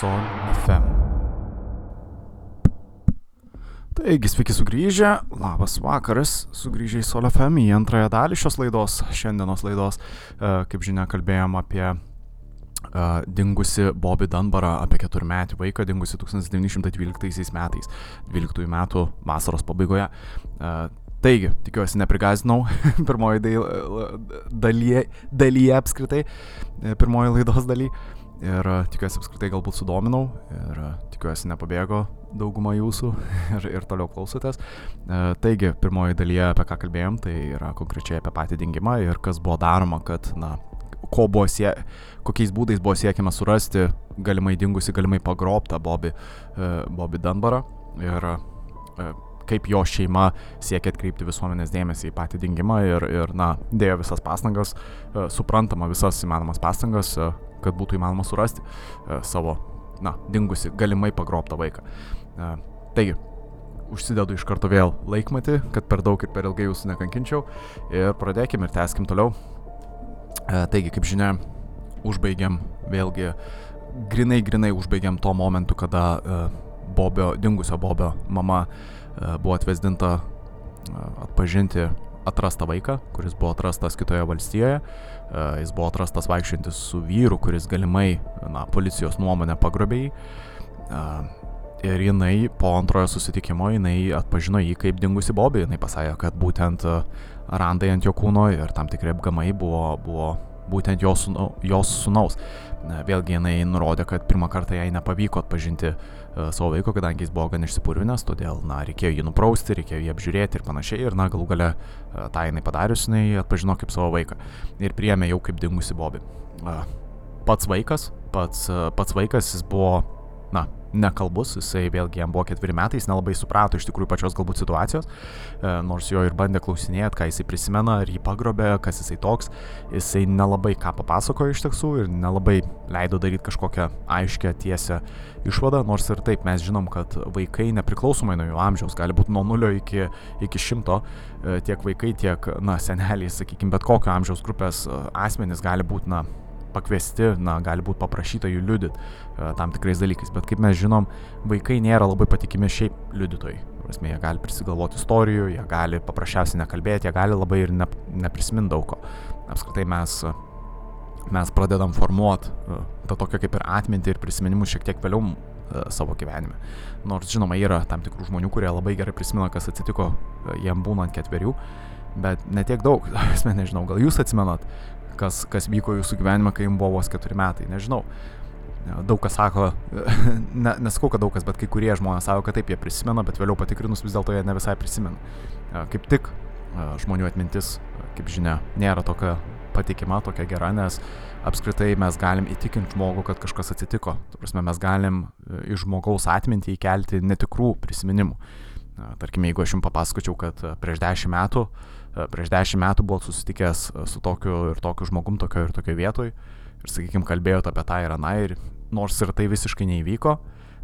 Sol FM. Taigi, sveiki sugrįžę, labas vakaras, sugrįžę į Sol FM į antrąją dalį šios laidos, šiandienos laidos. E, Kaip žinia, kalbėjom apie e, dingusi Bobby Dunbarą, apie keturmetį vaiką, dingusi 1912 metais, 12 metų vasaros pabaigoje. E, Taigi, tikiuosi neprigazinau pirmoji dalyje, dalyje apskritai, pirmoji laidos daly. Ir e, tikiuosi apskritai galbūt sudominau ir e, tikiuosi nepabėgo dauguma jūsų ir, ir toliau klausotės. E, Taigi, pirmoji dalyje, apie ką kalbėjom, tai yra konkrečiai apie patį dingimą ir kas buvo daroma, kad, na, ko buvo sie, kokiais būdais buvo siekiama surasti galimai dingusi, galimai pagrobtą Bobby, Bobby Dunbarą ir kaip jo šeima siekia atkreipti visuomenės dėmesį į patį dingimą ir, ir na, dėjo visas pastangas, suprantama visas įmanomas pastangas, kad būtų įmanoma surasti e, savo, na, dingusi, galimai pagrobtą vaiką. E, Taigi, užsidedu iš karto vėl laikmatį, kad per daug ir per ilgai jūsų nekankinčiau ir pradėkime ir tęskim toliau. E, Taigi, kaip žinia, užbaigiam vėlgi, grinai, grinai užbaigiam tuo momentu, kada Bobio, dingusio Bobio mama buvo atvesdinta atpažinti atrastą vaiką, kuris buvo atrastas kitoje valstijoje. E, Jis buvo atrastas vaikščiantis su vyru, kuris galimai, na, policijos nuomonę pagrobė jį. E, Ir jinai po antrojo susitikimo, jinai atpažino jį kaip dingusi Bobį. Jinai pasakė, kad būtent e, randai ant jo kūno ir tam tikri apgamai buvo, buvo būtent jos, sūnau, jos sunaus. Vėlgi jinai nurodė, kad pirmą kartą jai nepavyko atpažinti uh, savo vaiko, kadangi jis buvo gan išsipurvinęs, todėl, na, reikėjo jį nuprausti, reikėjo jį apžiūrėti ir panašiai. Ir, na, galų gale uh, tą jinai padarius, jinai atpažino kaip savo vaiką. Ir priėmė jau kaip dingusi Bobį. Uh, pats vaikas, pats, pats vaikas, jis buvo, na, nekalbus, jisai vėlgi jam buvo ketveri metai, jis nelabai suprato iš tikrųjų pačios galbūt situacijos, e, nors jo ir bandė klausinėti, ką jisai prisimena, ar jį pagrobė, kas jisai toks, jisai nelabai ką papasakojo iš tiesų ir nelabai leido daryti kažkokią aiškę tiesę išvadą, nors ir taip mes žinom, kad vaikai nepriklausomai nuo jų amžiaus gali būti nuo 0 iki, iki 100, e, tiek vaikai, tiek, na, seneliai, sakykime, bet kokio amžiaus grupės e, asmenys gali būti, na, pakviesti, na, gali būti paprašyta jų liudyti e, tam tikrais dalykais, bet kaip mes žinom, vaikai nėra labai patikimi šiaip liudytojai. Prasme, jie gali prisigalvoti istorijų, jie gali paprasčiausiai nekalbėti, jie gali labai ir ne, neprisiminti daug ko. Apskritai mes, mes pradedam formuoti e, tą tokią kaip ir atmintį ir prisiminimus šiek tiek vėliau e, savo gyvenime. Nors žinoma, yra tam tikrų žmonių, kurie labai gerai prisimena, kas atsitiko jiem būnant ketverių, bet netiek daug, aš nežinau, gal jūs atsimenat, kas, kas vyko jūsų gyvenime, kai jums buvo vos keturi metai, nežinau. Daug kas sako, ne, nesakau, kad daug kas, bet kai kurie žmonės sako, kad taip jie prisimena, bet vėliau patikrinus vis dėlto jie ne visai prisimena. Kaip tik žmonių atmintis, kaip žinia, nėra tokia patikima, tokia gera, nes apskritai mes galim įtikinti žmogų, kad kažkas atsitiko. Tu prasme, mes galim e, iš žmogaus atmintį įkelti netikrų prisiminimų. Tarkime, jeigu aš jums papasakočiau, kad e, prieš dešimt metų, e, prieš dešimt metų buvot susitikęs e, su tokiu ir tokiu žmogum, tokio ir tokio vietoj, ir, sakykime, kalbėjote apie tą ir aną, ir nors ir tai visiškai neįvyko,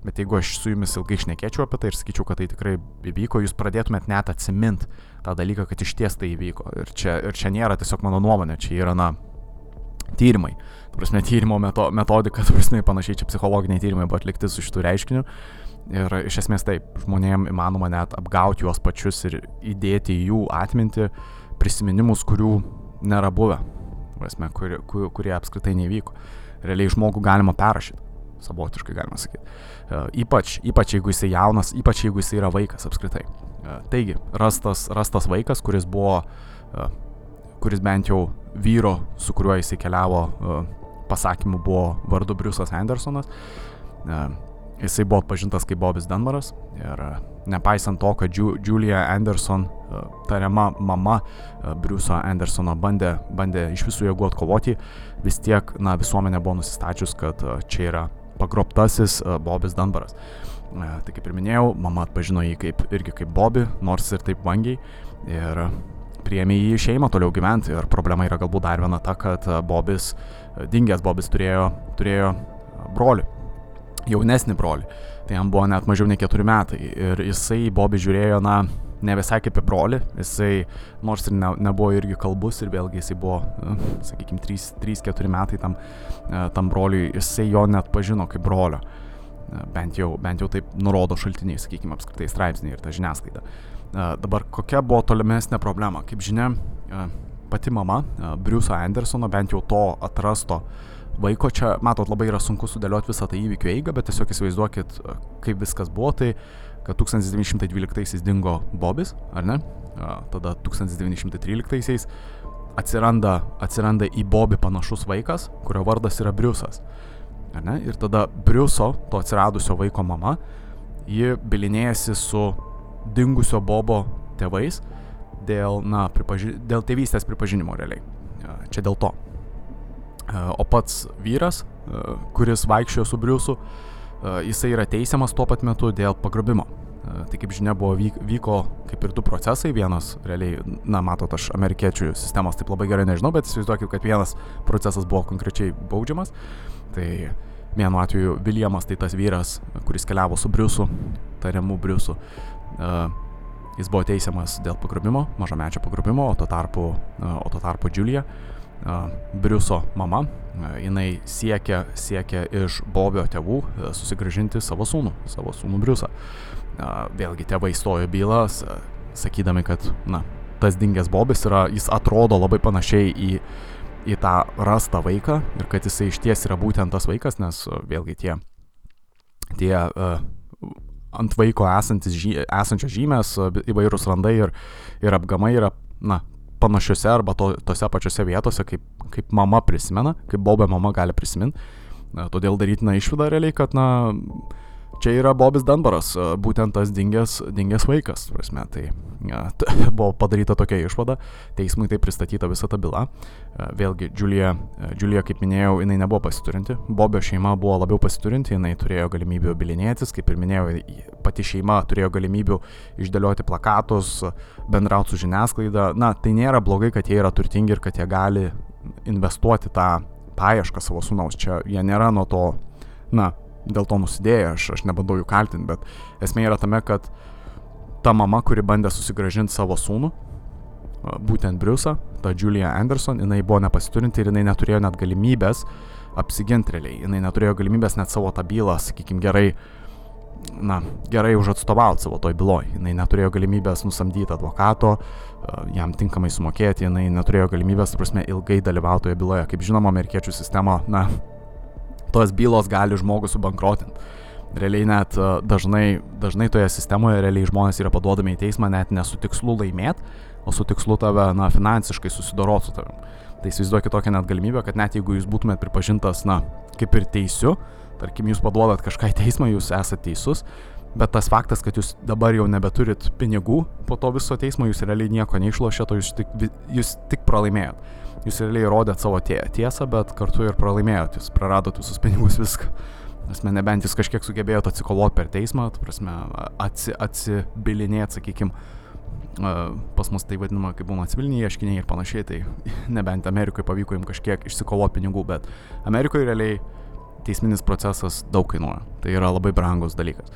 bet jeigu aš su jumis ilgai išnekėčiau apie tai ir sakyčiau, kad tai tikrai įvyko, jūs pradėtumėt net atsimint tą dalyką, kad iš ties tai įvyko. Ir čia, ir čia nėra tiesiog mano nuomonė, čia yra, na, tyrimai. Prasme, tyrimo meto, metodika, prasme, panašiai čia psichologiniai tyrimai buvo atlikti su šitų reiškiniu. Ir iš esmės taip, žmonėm įmanoma net apgauti juos pačius ir įdėti į jų atmintį prisiminimus, kurių nėra buvę. Prasme, kurie, kur, kurie apskritai nevyko. Realiai žmogų galima perrašyti. Savotiškai galima sakyti. E, ypač, ypač jeigu jisai jaunas, ypač jeigu jisai yra vaikas apskritai. E, taigi, rastas, rastas vaikas, kuris buvo, e, kuris bent jau vyro, su kuriuo jisai keliavo, pasakymu buvo vardu Briusas Andersonas. Jisai buvo atpažintas kaip Bobis Dunbaras ir e, nepaisant to, kad Ju Julia Anderson, e, tariama mama e, Briuso Andersono, bandė, bandė iš visų jėgų atkovoti, vis tiek na, visuomenė buvo nusistačius, kad čia yra pagrobtasis e, Bobis Dunbaras. E, Tai kaip ir minėjau, mama atpažino jį kaip, irgi kaip Bobį, nors ir taip vangiai. Ir priėmė jį į šeimą toliau gyventi. Ir problema yra galbūt dar viena ta, kad Bobis, dingęs Bobis turėjo, turėjo brolį jaunesnį brolį. Tai jam buvo net mažiau nei keturi metai. Ir jisai Bobį žiūrėjo, na, ne visai kaip į brolį, jisai nors ir ne, nebuvo irgi kalbus ir vėlgi jisai buvo, sakykime, 3-4 metai tam, tam broliui, jisai jo net pažino kaip brolio. Bent jau, bent jau taip nurodo šaltiniai, sakykime, apskritai straipsniai ir ta žiniasklaida. Dabar kokia buvo tolimesnė problema? Kaip žinia, pati mama, Briuso Andersono, bent jau to atrasto vaiko, čia, matot, labai yra sunku sudėlioti visą tą įvykių eigą, bet tiesiog įsivaizduokit, kaip viskas buvo, tai kad 1912-aisiais dingo Bobis, ar ne? Tada 1913-aisiais atsiranda, atsiranda į Bobį panašus vaikas, kurio vardas yra Briusas. Ir tada Briuso, to atsiradusio vaiko mama, ji bilinėjasi su dingusio Bobo tėvais dėl, na, pripaži... dėl tėvystės pripažinimo realiai. Čia dėl to. O pats vyras, kuris vaikščiojo su Briusu, jisai yra teisiamas tuo pat metu dėl pagrobimo. Tai kaip žinia, buvo vyko kaip ir du procesai. Vienas, realiai, na, matot, aš amerikiečių sistemos taip labai gerai nežinau, bet įsivaizduokit, kad vienas procesas buvo konkrečiai baudžiamas. Tai vienu atveju Viljamas, tai tas vyras, kuris keliavo su Briusu, tariamu Briusu, jis buvo teisiamas dėl pagrobimo, mažamečio pagrobimo, o tuo tarpu, o tuo tarpu Julia, Briuso mama, jinai siekia, siekia iš Bobio tėvų susigražinti savo sūnų, savo sūnų Briusą. Vėlgi tėvai stojo bylas, sakydami, kad, na, tas dingęs Bobis yra, jis atrodo labai panašiai į, į tą rastą vaiką ir kad jisai iš ties yra būtent tas vaikas, nes vėlgi tie, tie ant vaiko esantis, žy, esančios žymės, įvairūs randai ir, ir apgamai yra, na, panašiose arba to, tose pačiose vietose, kaip, kaip mama prisimena, kaip Bobė mama gali prisiminti. Todėl darytina išvada realiai, kad, na, čia yra Bobis Danbaras, būtent tas dingęs, dingęs vaikas. Prasme, tai ja, buvo padaryta tokia išvada, teismui tai pristatyta visa ta byla. Vėlgi, Julia, Julia, kaip minėjau, jinai nebuvo pasiturinti, Bobio šeima buvo labiau pasiturinti, jinai turėjo galimybių bilinėtis, kaip ir minėjau, pati šeima turėjo galimybių išdėlioti plakatus, bendrauti su žiniasklaida. Na, tai nėra blogai, kad jie yra turtingi ir kad jie gali investuoti tą paiešką savo sunaus. Čia jie nėra nuo to, na, dėl to nusidėjo, aš, aš nebandau jų kaltinti, bet esmė yra tame, kad ta mama, kuri bandė susigražinti savo sūnų, būtent Briusą, ta Julia Anderson, jinai buvo nepasiturinti ir jinai neturėjo net galimybės apsiginti realiai, jinai neturėjo galimybės net savo tą bylą, sakykime, gerai, na, gerai užatstovauti savo toj byloj, jinai neturėjo galimybės nusamdyti advokato, jam tinkamai sumokėti, jinai neturėjo galimybės, prasme, ilgai dalyvauti toje byloje. Kaip žinoma, amerikiečių sistema, na, tos bylos gali žmogų subankrotinti. Realiai net e, dažnai, dažnai toje sistemoje realiai žmonės yra paduodami į teismą net ne su tikslu laimėti, o su tikslu tave, na, finansiškai susidoroti su tavim. Tai įsivaizduokit tokią net galimybę, kad net jeigu jūs būtumėt pripažintas, na, kaip ir teisiu, tarkim, jūs paduodat kažką į teismą, jūs esate teisus, bet tas faktas, kad jūs dabar jau nebeturit pinigų po to viso teismo, jūs realiai nieko neišlošėt, jūs tik, jūs tik pralaimėjot jūs realiai įrodėt savo tie, tiesą, bet kartu ir pralaimėjot, jūs praradot visus pinigus viską. Prasme, nebent jūs kažkiek sugebėjot atsikoloti per teismą, prasme, atsi, atsibilinėti, sakykime, pas mus tai vadinama, kaip būna civiliniai ieškiniai ir panašiai, tai nebent Amerikoje pavyko jums kažkiek išsikovoti pinigų, bet Amerikoje realiai teisminis procesas daug kainuoja. Tai yra labai brangus dalykas.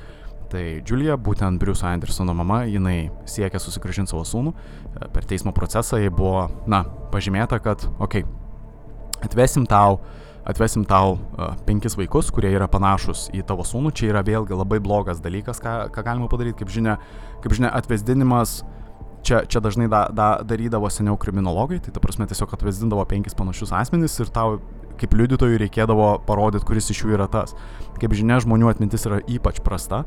Tai Julia, būtent Briuso Andersono mama, jinai siekia susigražinti savo sūnų. E, per teismo procesą jai buvo, na, pažymėta, kad, okei, okay, atvesim tau, atvesim tau uh, penkis vaikus, kurie yra panašus į tavo sūnų. Čia yra vėlgi labai blogas dalykas, ką, ką galima padaryti. Kaip žinia, kaip žinia atvesdinimas čia, čia dažnai da, da, darydavo seniau kriminologai, tai ta prasme tiesiog atvesdindavo penkis panašius asmenys ir tau kaip liudytojui reikėdavo parodyti, kuris iš jų yra tas. Kaip žinia, žmonių atmintis yra ypač prasta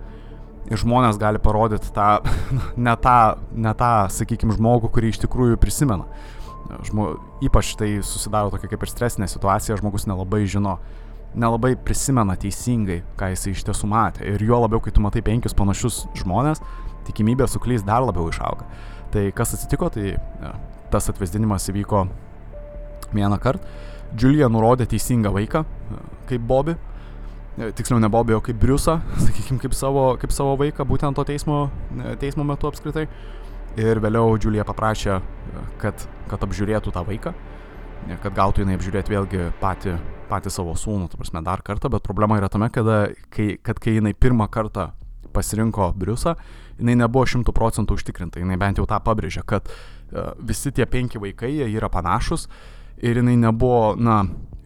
ir žmonės gali parodyti tą, ne tą, ne tą, sakykime, žmogų, kurį iš tikrųjų prisimena. Žmo, ypač tai susidaro tokia kaip ir stresinė situacija, žmogus nelabai žino, nelabai prisimena teisingai, ką jisai iš tiesų matė. Ir juo labiau, kai tu matai penkius panašius žmonės, tikimybė suklysti dar labiau išauga. Tai kas atsitiko, tai ja, tas atvesdinimas įvyko vieną kartą. Julia nurodė teisingą vaiką, kaip Bobby, E, tiksliau ne Bobį, o kaip Briusą, sakykime, kaip savo, kaip savo vaiką, būtent to teismo, e, teismo metu apskritai. Ir vėliau Džiulija paprašė, e, kad, kad apžiūrėtų tą vaiką, kad gautų jinai apžiūrėti vėlgi patį, patį savo sūnų, tu prasme, dar kartą, bet problema yra tame, kad kai, kad kai jinai pirmą kartą pasirinko Briusą, jinai nebuvo šimtų procentų užtikrinta, jinai bent jau tą pabrėžė, kad visi tie penki vaikai, jie yra panašus ir jinai nebuvo, na,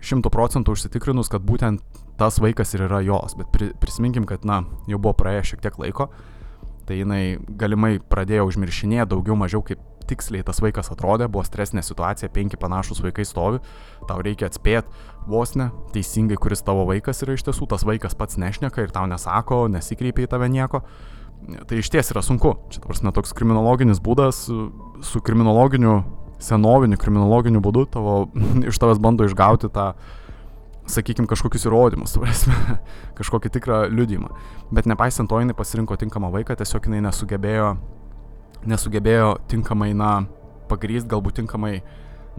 šimtų procentų užsitikrinus, kad būtent tas vaikas ir yra jos, bet pri, prisiminkim, kad, na, jau buvo praėję šiek tiek laiko, tai jinai galimai pradėjo užmiršinėti daugiau mažiau kaip tiksliai tas vaikas atrodė, buvo stresinė situacija, penki panašus vaikai stovi, tau reikia atspėti vos ne teisingai, kuris tavo vaikas yra iš tiesų, tas vaikas pats nešneka ir tau nesako, nesikreipia į tave nieko. Tai iš ties yra sunku. Čia, prasme, toks kriminologinis būdas su kriminologiniu, senoviniu kriminologiniu būdu tavo, iš tavęs bando išgauti tą, sakykime, kažkokius įrodymus, prasme, kažkokį tikrą liudymą. Bet nepaisant to, jinai pasirinko tinkamą vaiką, tiesiog jinai nesugebėjo nesugebėjo tinkamai, na, pagryst, galbūt tinkamai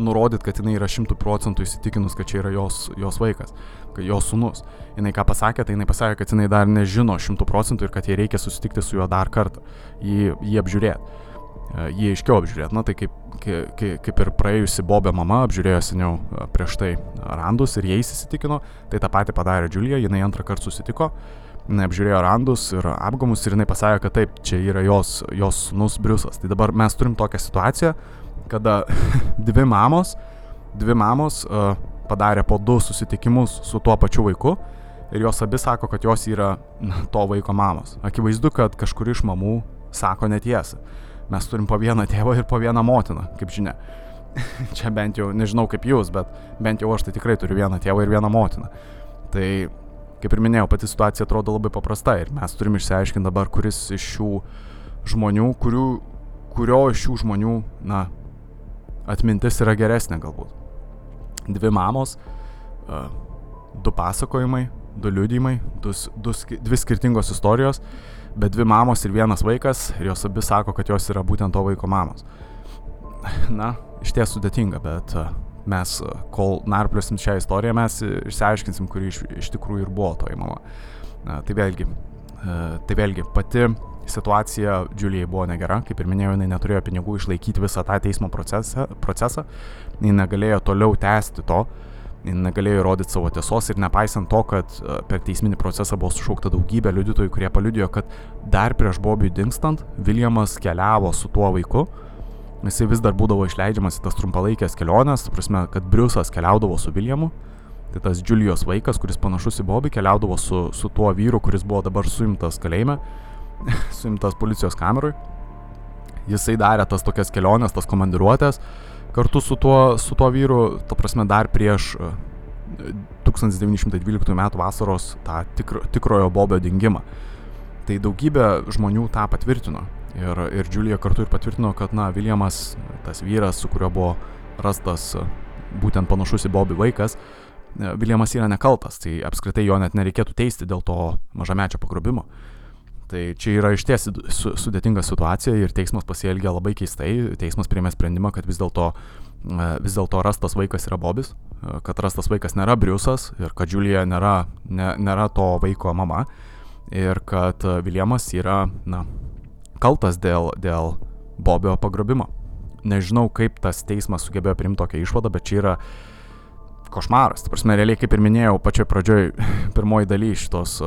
nurodyti, kad jinai yra šimtų procentų įsitikinus, kad čia yra jos, jos vaikas, kad jos sunus. Jinai ką pasakė, tai jinai pasakė, kad jinai dar nežino šimtų procentų ir kad jai reikia susitikti su juo dar kartą, jį, jį apžiūrėti, jį aiškiau apžiūrėti. Na tai kaip, kaip, kaip ir praėjusi Bobė mama apžiūrėjo seniau e, prieš tai randus ir jais įsitikino, tai tą patį padarė Džiulija, jinai antrą kartą susitiko jinai apžiūrėjo randus ir apgamus ir jinai pasakė, kad taip, čia yra jos, jos sunus Briusas. Tai dabar mes turim tokią situaciją, kada dvi mamos, dvi mamos uh, padarė po du susitikimus su tuo pačiu vaiku ir jos abi sako, kad jos yra to vaiko mamos. Akivaizdu, kad kažkuri iš mamų sako netiesą. Mes turim po vieną tėvą ir po vieną motiną, kaip žinia. Čia bent jau, nežinau kaip jūs, bet bent jau aš tai tikrai turiu vieną tėvą ir vieną motiną. Tai kaip ir minėjau, pati situacija atrodo labai paprasta ir mes turim išsiaiškinti dabar, kuris iš šių žmonių, kurių, kurio iš šių žmonių, na, atmintis yra geresnė galbūt. Dvi mamos, du pasakojimai, du liudymai, du, du, dvi skirtingos istorijos, bet dvi mamos ir vienas vaikas ir jos abi sako, kad jos yra būtent to vaiko mamos. Na, iš ties sudėtinga, bet uh, mes, e, kol narpliosim šią istoriją, mes išsiaiškinsim, kuri iš, iš tikrųjų ir buvo toji mama. Tai vėlgi, e, tai vėlgi, pati situacija Džiulijai buvo negera, kaip ir minėjau, jinai neturėjo pinigų išlaikyti visą tą teismo procesą, procesą jinai negalėjo toliau tęsti to, jinai negalėjo įrodyti savo tiesos ir nepaisant to, kad e, per teisminį procesą buvo sušaukta daugybė liudytojų, kurie paliudijo, kad dar prieš Bobiui dingstant Viljamas keliavo su tuo vaiku, jisai vis dar būdavo išleidžiamas į tas trumpalaikės keliones, ta prasme, kad Briusas keliaudavo su Viljamu, tai tas Julijos vaikas, kuris panašus į Bobį, keliaudavo su, su tuo vyru, kuris buvo dabar suimtas kalėjime, suimtas policijos kamerui. Jisai darė tas tokias keliones, tas komandiruotės kartu su tuo, su tuo vyru, ta prasme, dar prieš 1912 e, m. vasaros tą tikro, tikrojo Bobio dingimą. Tai daugybė žmonių tą patvirtino. Ir, ir Džiulija kartu ir patvirtino, kad, na, Viljamas, tas vyras, su kuriuo buvo rastas būtent panašus į Bobį vaikas, Viljamas yra nekaltas, tai apskritai jo net nereikėtų teisti dėl to mažamečio pagrobimo. Tai čia yra iš ties su, sudėtinga situacija ir teismas pasielgė labai keistai. Teismas priėmė sprendimą, kad vis dėlto vis dėlto rastas vaikas yra Bobis, kad rastas vaikas nėra Briusas ir kad Džiulija nėra, ne, nėra to vaiko mama ir kad Viljamas yra, na, kaltas dėl, dėl Bobio pagrobimo. Nežinau, kaip tas teismas sugebėjo priimti tokią išvadą, bet čia yra košmaras. Tai prasme, realiai, kaip ir minėjau, pačioj pradžioj, pirmoji daly šitos,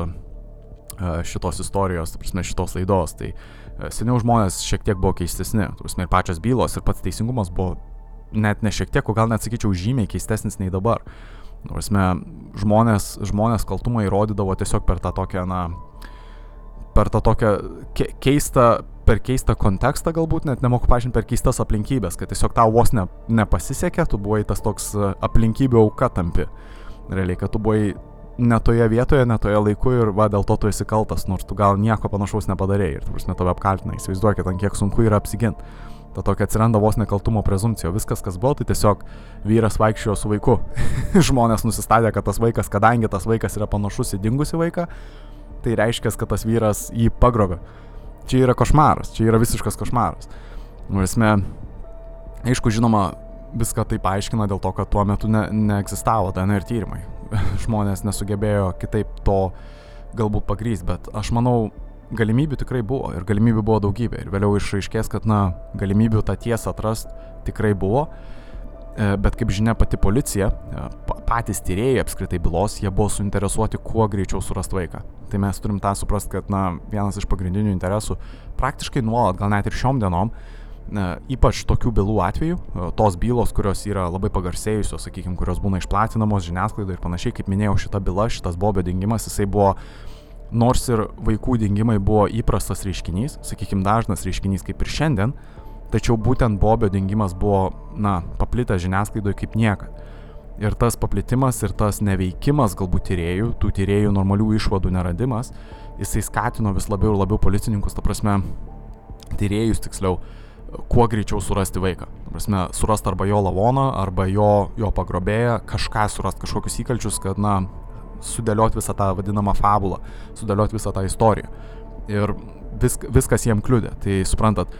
šitos istorijos, tai prasme, šitos laidos, tai seniau žmonės šiek tiek buvo keistesni. Tai prasme, ir pačios bylos, ir pats teisingumas buvo net ne šiek tiek, o gal net sakyčiau žymiai keistesnis nei dabar. Prasme, žmonės, žmonės kaltumą įrodydavo tiesiog per tą tokią, na, per tą tokią ke keistą, per keistą kontekstą galbūt, net nemoku paaiškinti, per keistas aplinkybės, kad tiesiog tau vos ne, nepasisekė, tu buvai tas toks e, aplinkybių auka tampi. Realiai, kad tu buvai ne toje vietoje, ne toje laiku ir va dėl to tu esi kaltas, nors tu gal nieko panašaus nepadarėjai ir tu prasme tave apkaltina, įsivaizduokit, ant kiek sunku yra apsiginti. Ta tokia atsiranda vos nekaltumo prezumcija, viskas kas buvo, tai tiesiog vyras vaikščiojo su vaiku. Žmonės nusistatė, kad tas vaikas, kadangi tas vaikas yra panašus į dingusi vaiką, tai reiškia, kad tas vyras jį pagrobė. Čia yra košmaras, čia yra visiškas košmaras. Nu, esmė, aišku, žinoma, viską tai paaiškina dėl to, kad tuo metu ne, neegzistavo DNR tyrimai. Žmonės nesugebėjo kitaip to galbūt pagrysti, bet aš manau, galimybių tikrai buvo ir galimybių buvo daugybė. Ir vėliau išaiškės, kad, na, galimybių tą tiesą atrast tikrai buvo. bet kaip žinia pati policija, patys tyrėjai apskritai bylos, jie buvo suinteresuoti kuo greičiau surasti vaiką. Tai mes turim tą suprasti, kad na, vienas iš pagrindinių interesų praktiškai nuolat, gal net ir šiom dienom, ypač tokių bylų atveju, tos bylos, kurios yra labai pagarsėjusios, sakykime, kurios būna išplatinamos žiniasklaidoje ir panašiai, kaip minėjau, šita byla, šitas Bobio dingimas, jisai buvo, nors ir vaikų dingimai buvo įprastas reiškinys, sakykime, dažnas reiškinys kaip ir šiandien, tačiau būtent Bobio dingimas buvo, na, paplitęs žiniasklaidoje kaip niekad. Ir tas paplitimas ir tas neveikimas galbūt tyriejų, tų tyriejų normalių išvadų neradimas, jisai skatino vis labiau ir labiau policininkus, ta prasme, tyriejus tiksliau, kuo greičiau surasti vaiką. Prasme, surasti arba jo lavoną, arba jo, jo pagrobėją, kažką surasti, kažkokius įkalčius, kad, na, sudėlioti visą tą vadinamą fabulą, sudėlioti visą tą istoriją. Ir visk, viskas jiem kliūdė. Tai suprantat,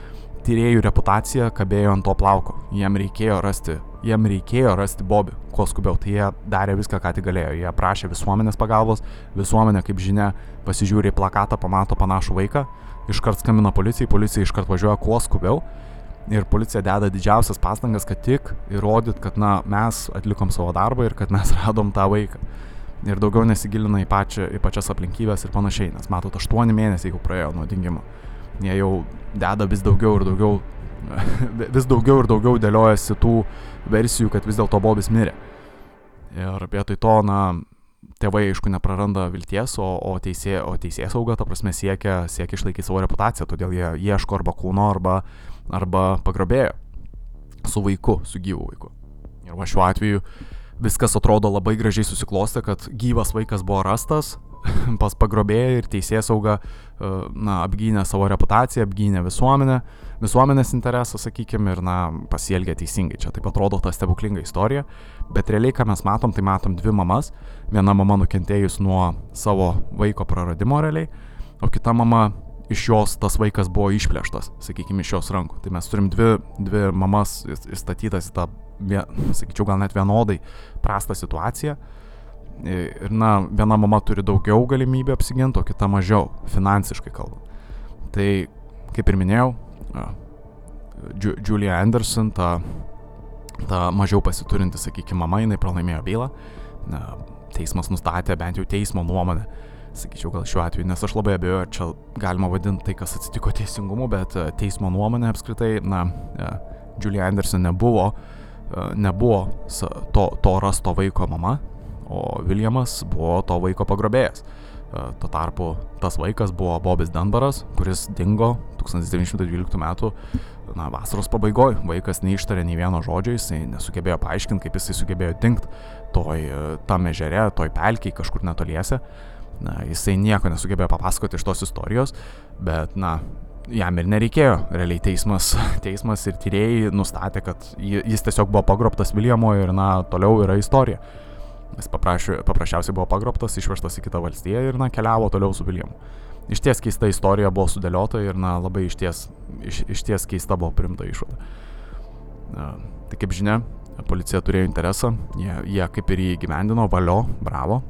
tyriejų reputacija kabėjo ant to plauko. Jiem reikėjo rasti, jiem reikėjo rasti Bobį, kuo skubiau. Tai jie darė viską, ką tik galėjo. Jie prašė visuomenės pagalbos, visuomenė, kaip žinia, pasižiūrė į plakatą, pamato panašų vaiką, iškart skambina policijai, policija iškart važiuoja kuo skubiau. Ir policija deda didžiausias pastangas, kad tik įrodyt, kad na, mes atlikom savo darbą ir kad mes radom tą vaiką. Ir daugiau nesigilina į, pačią, į pačias aplinkybės ir panašiai, nes matot, aštuoni mėnesiai jau praėjo nuo dingimo. Jie jau deda vis daugiau ir daugiau, vis daugiau ir daugiau dėliojasi tų versijų, kad vis dėlto Bobis mirė. Ir vietoj to, na, tėvai, aišku, nepraranda vilties, o, o, teisė, o teisės sauga, ta prasme, siekia, siekia išlaikyti savo reputaciją, todėl jie ieško arba kūno, arba, arba pagrobėjo su vaiku, su gyvu vaiku. Ir va šiuo atveju viskas atrodo labai gražiai susiklostė, kad gyvas vaikas buvo rastas, pas pagrobėją ir teisės sauga e, na, apgynė savo reputaciją, apgynė visuomenę, visuomenės interesą, sakykime, ir na, pasielgė teisingai. Čia taip atrodo ta stebuklinga istorija, bet realiai, ką mes matom, tai matom dvi mamas. Viena mama nukentėjus nuo savo vaiko praradimo realiai, o kita mama iš jos tas vaikas buvo išplėštas, sakykime, iš jos rankų. Tai mes turim dvi, dvi mamas įstatytas į tą, sakyčiau, gal net vienodai prastą situaciją Ir, na, viena mama turi daugiau galimybę apsiginti, o kita mažiau, finansiškai kalbant. Tai, kaip ir minėjau, Julia Anderson, ta, ta mažiau pasiturinti, sakykime, mama, jinai pralaimėjo bylą. Na, teismas nustatė bent jau teismo nuomonę, sakyčiau, gal šiuo atveju, nes aš labai abejoju, čia galima vadinti tai, kas atsitiko teisingumu, bet teismo nuomonė apskritai, na, Julia Anderson nebuvo, nebuvo to, to rasto vaiko mama, o Viljamas buvo to vaiko pagrobėjas. E, tuo tarpu tas vaikas buvo Bobis Dunbaras, kuris dingo 1912 m. Na, vasaros pabaigoje. Vaikas neištarė nei vieno žodžio, jisai nesugebėjo paaiškinti, kaip jisai sugebėjo dingti toj e, tam ežere, toj pelkiai kažkur netoliese. Na, jisai nieko nesugebėjo papasakoti iš tos istorijos, bet, na, jam ir nereikėjo. Realiai teismas, teismas ir tyrėjai nustatė, kad jis tiesiog buvo pagrobtas Viljamo ir, na, toliau yra istorija. Jis paprašė, paprasčiausiai buvo pagrobtas, išvežtas į kitą valstiją ir, na, keliavo toliau su Viljamu. Iš ties keista istorija buvo sudėliota ir, na, labai iš ties, iš, iš ties keista buvo primta išvada. Tai kaip žinia, policija turėjo interesą, jie, jie kaip ir jį gyvendino, valio, bravo.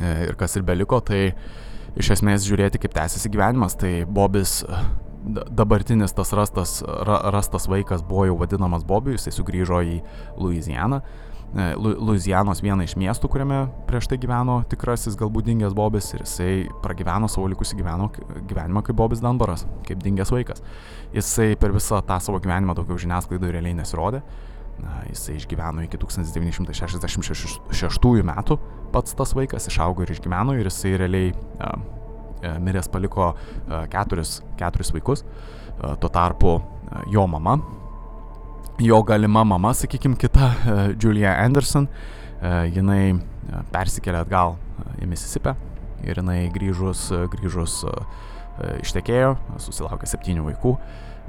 E, ir kas ir beliko, tai iš esmės žiūrėti, kaip tęsiasi gyvenimas. Tai Bobis, dabartinis tas rastas, ra, rastas vaikas buvo jau vadinamas Bobiu, jisai sugrįžo į Louisianą. E, Luizianos vieną iš miestų, kuriame prieš tai gyveno tikrasis galbūt dingęs Bobis ir jisai pragyveno savo likusį gyveno, gyvenimą kaip Bobis Danbaras, kaip dingęs vaikas. Jisai per visą tą savo gyvenimą daugiau žiniasklaidoje realiai nesirodė. Na, jisai išgyveno iki 1966 metų, pats tas vaikas išaugo ir išgyveno ir jisai realiai a, a, miręs paliko a, keturis, keturis vaikus. A, tuo tarpu a, jo mama, jo galima mama, sakykime, kita, uh, Julia Anderson, uh, jinai uh, persikėlė atgal į Mississippi ir jinai grįžus, grįžus ištekėjo, susilaukė septynių vaikų,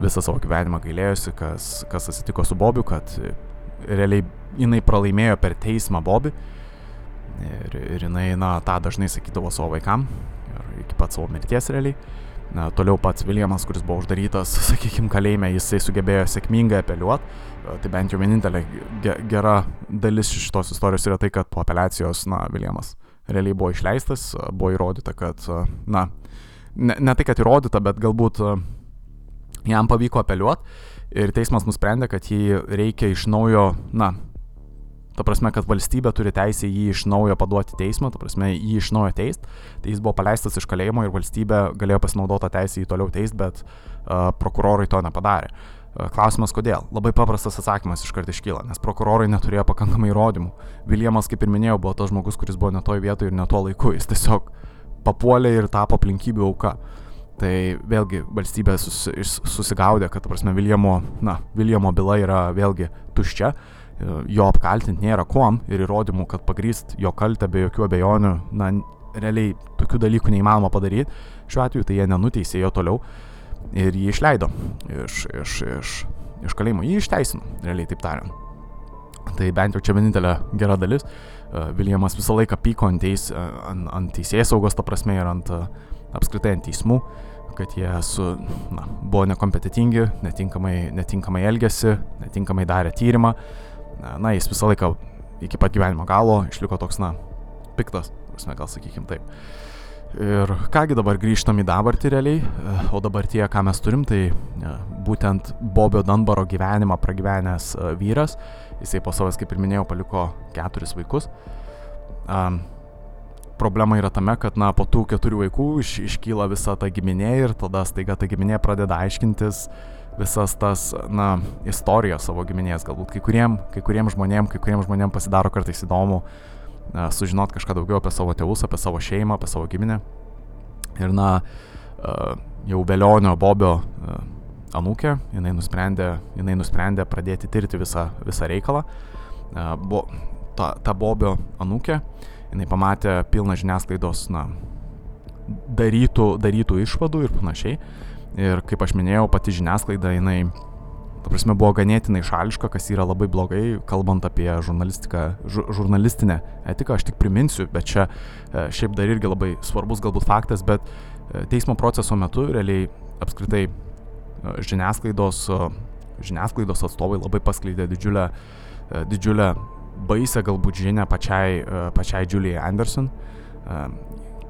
visą savo gyvenimą gailėjosi, kas, kas atsitiko su Bobiu, kad realiai jinai pralaimėjo per teismą Bobį ir, ir jinai, na, tą dažnai sakydavo savo vaikam ir iki pat savo mirties realiai. Na, toliau pats Viljamas, kuris buvo uždarytas, sakykime, kalėjime, jisai sugebėjo sėkmingai apeliuoti. Tai bent jau vienintelė gera dalis šitos istorijos yra tai, kad po apeliacijos, na, Viljamas realiai buvo išleistas, buvo įrodyta, kad, na, ne, ne tai, kad įrodyta, bet galbūt jam pavyko apeliuoti Ir teismas nusprendė, kad jį reikia iš naujo, na, Ta prasme, kad valstybė turi teisę jį iš naujo paduoti teismą, ta prasme, jį iš naujo teist. Tai jis buvo paleistas iš kalėjimo ir valstybė galėjo pasinaudoti tą teisę jį toliau teist, bet uh, prokurorai to nepadarė. Uh, klausimas kodėl? Labai paprastas atsakymas iškart iškyla, nes prokurorai neturėjo pakankamai įrodymų. Viljamas, kaip ir minėjau, buvo tas žmogus, kuris buvo ne toj vietoje ir ne tuo laiku. Jis tiesiog papuolė ir tapo aplinkybių auka. Tai vėlgi valstybė sus, susigaudė, kad, prasme, Viljamo, na, Viljamo byla yra vėlgi tuščia jo apkaltinti nėra kuom ir įrodymų, kad pagrįst jo kaltę be jokių abejonių, na, realiai tokių dalykų neįmanoma padaryti. Šiuo atveju tai jie nenuteisė jo toliau ir jį išleido iš, iš, iš, iš kalėjimo. Jį išteisino, realiai taip tariant. Tai bent jau čia vienintelė gera dalis. Viljamas visą laiką pyko ant, teis, ant, ant teisės saugos, ta prasme, ir ant apskritai ant teismų, kad jie su, na, buvo nekompetitingi, netinkamai, netinkamai elgėsi, netinkamai darė tyrimą na, jis visą laiką iki pat gyvenimo galo išliko toks, na, piktas, prasme, gal sakykim taip. Ir kągi dabar grįžtam į dabartį realiai, o dabartie, ką mes turim, tai e, būtent Bobio Danbaro gyvenimą pragyvenęs e, vyras, jisai po savęs, kaip ir minėjau, paliko keturis vaikus. Um, problema yra tame, kad, na, po tų keturių vaikų iš, iškyla visa ta giminė ir tada staiga ta giminė pradeda aiškintis, uh, visas tas, na, istorijas savo giminės. Galbūt kai kuriem, kai kuriem žmonėm, kai kuriem žmonėm pasidaro kartais įdomu uh, sužinot kažką daugiau apie savo tėvus, apie savo šeimą, apie savo giminę. Ir, na, uh, jau Velionio Bobio uh, anūkė, jinai nusprendė, jinai nusprendė pradėti tirti visą, visą reikalą. Uh, bo, ta, ta Bobio anūkė, jinai pamatė pilną žiniasklaidos, na, darytų, darytų išvadų ir panašiai. Ir kaip aš minėjau, pati žiniasklaida, jinai, ta prasme, buvo ganėtinai šališka, kas yra labai blogai, kalbant apie žurnalistiką, žu, žurnalistinę etiką, aš tik priminsiu, bet čia e, šiaip dar irgi labai svarbus galbūt faktas, bet e, teismo proceso metu realiai apskritai e, žiniasklaidos, žiniasklaidos atstovai labai paskleidė didžiulę, didžiulę baisę galbūt žinę pačiai, pačiai Julie Anderson,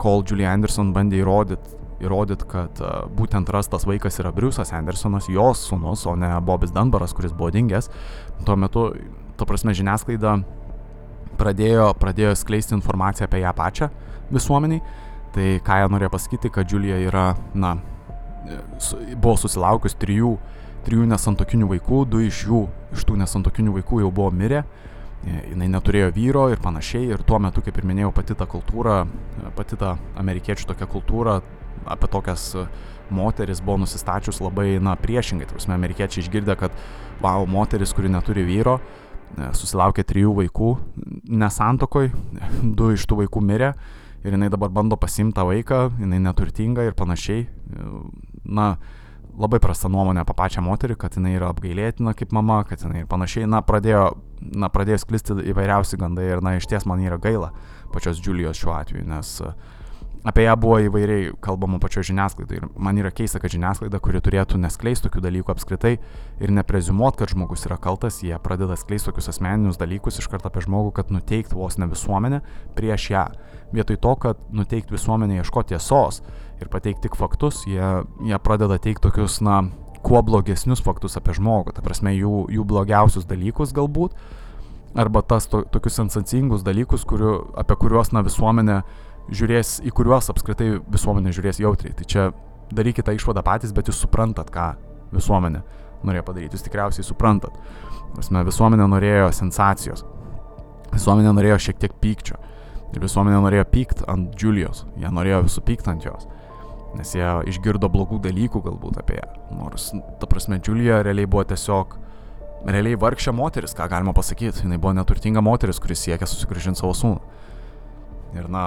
kol Julie Anderson bandė įrodyti įrodyti, kad uh, būtent rastas vaikas yra Briusas Andersonas, jos sunus, o ne Bobis Dunbaras, kuris buvo dingęs. Tuo metu, to prasme, žiniasklaida pradėjo, pradėjo skleisti informaciją apie ją pačią visuomeniai. Tai ką jie norėjo pasakyti, kad Julija yra, na, buvo susilaukus trijų, trijų nesantokinių vaikų, du iš jų, iš tų nesantokinių vaikų jau buvo mirę jinai neturėjo vyro ir panašiai. Ir tuo metu, kaip ir minėjau, pati ta kultūra, pati ta amerikiečių tokia kultūra apie tokias e, moteris buvo nusistačius labai, na, priešingai. Tarsi amerikiečiai išgirdę, kad, wow, moteris, kuri neturi vyro, e, susilaukė trijų vaikų nesantokoj, du iš tų vaikų mirė ir jinai dabar bando pasimti tą vaiką, jinai neturtinga ir panašiai. E, na, labai prasta nuomonė apie pačią moterį, kad jinai yra apgailėtina kaip mama, kad jinai ir panašiai, na, pradėjo, na, pradėjo sklisti įvairiausi gandai ir, na, iš ties man yra gaila pačios Julijos šiuo atveju, nes uh, apie ją buvo įvairiai kalbama pačioje žiniasklaidoje. Ir man yra keista, kad žiniasklaida, kuri turėtų neskleisti tokių dalykų apskritai ir neprezumuot, kad žmogus yra kaltas, jie pradeda skleisti tokius asmeninius dalykus iš karto apie žmogų, kad nuteikt vos ne visuomenę prieš ją. Vietoj to, kad nuteikt visuomenę ieškoti tiesos ir pateikti tik faktus, jie, jie pradeda teikti tokius, na, kuo blogesnius faktus apie žmogų. Ta prasme, jų, jų blogiausius dalykus galbūt. Arba tas to, tokius sensacingus dalykus, kuriu, apie kuriuos, na, visuomenė žiūrės, į kuriuos apskritai visuomenė žiūrės jautriai. Tai čia darykite išvadą patys, bet jūs suprantat, ką visuomenė norėjo padaryti. Jūs tikriausiai suprantat. Prasme, visuomenė norėjo sensacijos. Visuomenė norėjo šiek tiek pykčio. Ir visuomenė norėjo pykt ant Julijos. Jie norėjo visų pykt ant jos. Nes jie išgirdo blogų dalykų galbūt apie ją. Nors, ta prasme, Julija realiai buvo tiesiog realiai vargšė moteris, ką galima pasakyti. Jis buvo neturtinga moteris, kuris siekia susigražinti savo sūnų. Ir, na,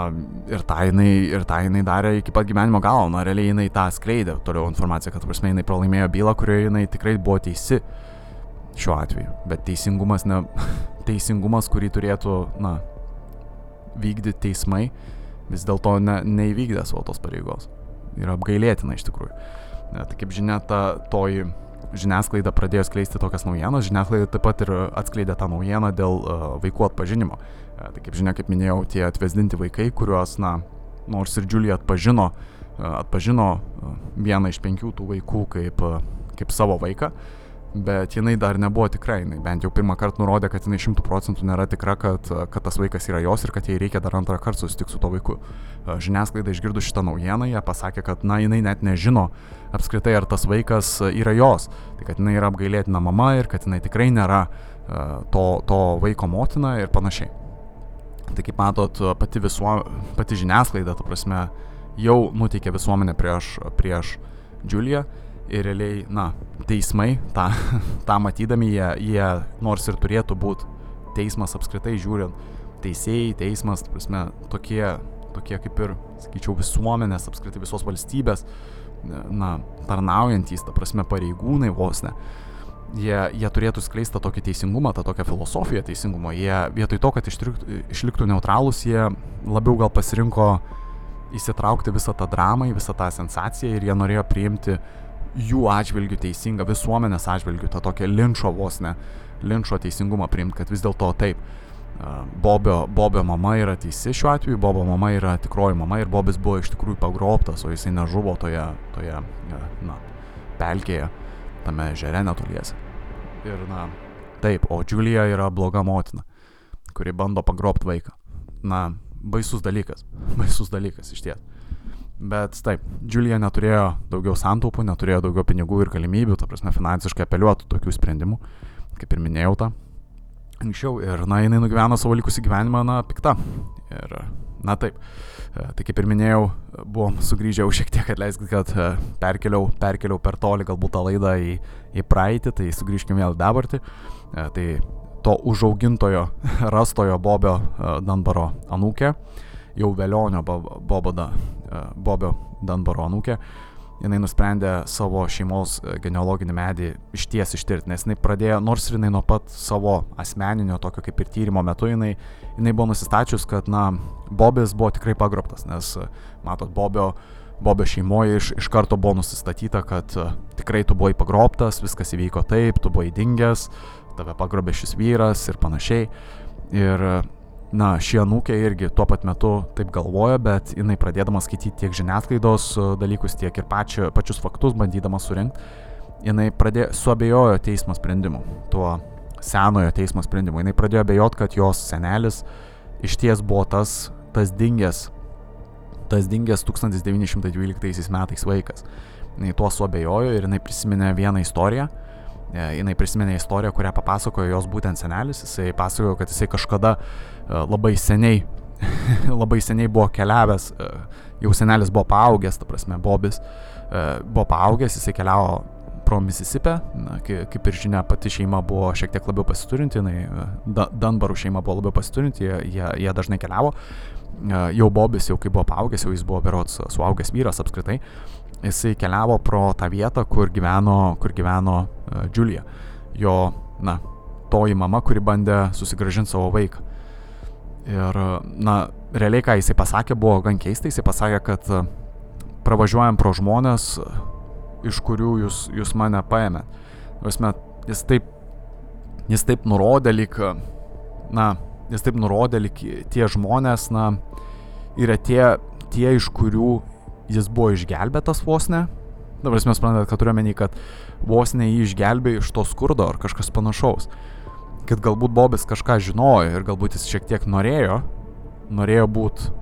ir tą jinai, ir tą jinai darė iki pat gyvenimo galo. Na, realiai jinai tą skleidė toliau informaciją, kad, prasme, jinai pralaimėjo bylą, kurioje jinai tikrai buvo teisi šiuo atveju. Bet teisingumas, ne, teisingumas kurį turėtų, na, vykdyti teismai, vis dėlto ne, neįvykdė savo tos pareigos. Yra apgailėtina iš tikrųjų. Ne, tai kaip žinia, ta toji žiniasklaida pradėjo skleisti tokias naujienas, žiniasklaida taip pat ir atskleidė tą naujieną dėl uh, vaikų atpažinimo. Uh, tai kaip žinia, kaip minėjau, tie atvesdinti vaikai, kuriuos, na, nors ir Džiulija atpažino, uh, atpažino uh, vieną iš penkių tų vaikų kaip, uh, kaip savo vaiką, bet jinai dar nebuvo tikra, jinai bent jau pirmą kartą nurodė, kad jinai šimtų procentų nėra tikra, kad, kad tas vaikas yra jos ir kad jai reikia dar antrą kartą susitikti su to vaiku. Žiniasklaida išgirdo šitą naujieną, jie pasakė, kad na, jinai net nežino apskritai, ar tas vaikas yra jos, tai kad jinai yra apgailėtina mama ir kad jinai tikrai nėra to, to vaiko motina ir panašiai. Tai kaip matot, pati, visuo, pati žiniasklaida, ta prasme, jau nuteikė visuomenę prieš, prieš Juliją ir realiai, na, teismai, tą, tą matydami, jie, jie nors ir turėtų būti teismas apskritai žiūrint, teisėjai, teismas, prasme, tokie, tokie kaip ir, sakyčiau, visuomenės, apskritai visos valstybės, na, tarnaujantys, ta prasme, pareigūnai vos ne. Jie, jie turėtų skleisti tą tokį teisingumą, tą tokią filosofiją teisingumo. Jie vietoj to, kad išliktų neutralūs, jie labiau gal pasirinko įsitraukti visą tą dramą, visą tą sensaciją ir jie norėjo priimti jų atžvilgių teisingą, visuomenės atžvilgių, tą tokią linčio vos ne, linčio teisingumą priimti, kad vis dėlto taip, Bobio, Bobio mama yra teisi šiuo atveju, Bobio mama yra tikroji mama ir Bobis buvo iš tikrųjų pagrobtas, o jisai nežuvo toje, toje na, pelkėje, tame žere netoliese. Ir, na, taip, o Julia yra bloga motina, kuri bando pagrobti vaiką. Na, baisus dalykas, baisus dalykas iš ties. Bet taip, Julia neturėjo daugiau santaupų, neturėjo daugiau pinigų ir galimybių, ta prasme, finansiškai apeliuotų tokių sprendimų, kaip ir minėjau tą anksčiau. Ir, na, jinai nugyveno savo likusį gyvenimą, na, pikta. Ir, na, taip. E, tai kaip ir minėjau, buvom sugrįžę jau šiek tiek, atleiskit, kad e, perkeliau, perkeliau per toli galbūt tą laidą į, į praeitį, tai sugrįžkime vėl dabartį. E, tai to užaugintojo, rastojo Bobio Danbaro anūkė jau Velionio Boboda, e, Bobio Danbaro anūkė, jinai nusprendė savo šeimos e, genealoginį medį iš ties ištirti, nes jinai pradėjo, nors ir jinai nuo pat savo asmeninio tokio kaip ir tyrimo metu, jinai, jinai buvo nusistačius, kad, na, Bobis buvo tikrai pagrobtas, nes, e, matot, Bobio, Bobio šeimoje iš, iš karto buvo nusistatyta, kad tikrai tu buvai pagrobtas, viskas įvyko taip, tu buvai dingęs, tave pagrobė šis vyras ir panašiai. Ir na, ši anūkė irgi tuo pat metu taip galvoja, bet jinai pradėdama skaityti tiek žiniasklaidos e, dalykus, tiek ir pačio, pačius faktus bandydama surinkti, jinai pradėjo suabejojo teismo sprendimu, tuo senojo teismo sprendimu. Jinai pradėjo abejoti, kad jos senelis iš ties buvo tas, tas dingęs, tas dingęs 1912 metais vaikas. Jinai tuo suabejojo ir jinai prisiminė vieną istoriją. E, jinai prisiminė istoriją, kurią papasakojo jos būtent senelis. Jisai pasakojo, kad jisai kažkada labai seniai, labai seniai buvo keliavęs, e, jau senelis buvo paaugęs, ta prasme, Bobis e, buvo paaugęs, jisai keliavo pro Mississipę, na, kaip ir žinia, pati šeima buvo šiek tiek labiau pasiturinti, jinai, Danbarų šeima buvo labiau pasiturinti, jie, jie, jie dažnai keliavo, jau Bobis, jau kai buvo paaugęs, jau jis buvo berots suaugęs vyras apskritai, jisai keliavo pro tą vietą, kur gyveno, kur gyveno Julia, jo, na, toji mama, kuri bandė susigražinti savo vaiką. Ir, na, realiai, ką jisai pasakė, buvo gan keista. Jisai pasakė, kad e, pravažiuojam pro žmonės, iš kurių jūs, jūs mane paėmė. Vasme, jis taip, jis taip nurodė, lik, na, jis taip nurodė, lik tie žmonės, na, yra tie, tie, iš kurių jis buvo išgelbėtas vos ne. Dabar mes suprantate, kad turiu menį, kad vos ne jį išgelbėjo iš to skurdo ar kažkas panašaus kad galbūt Bobis kažką žinojo ir galbūt jis šiek tiek norėjo, norėjo būti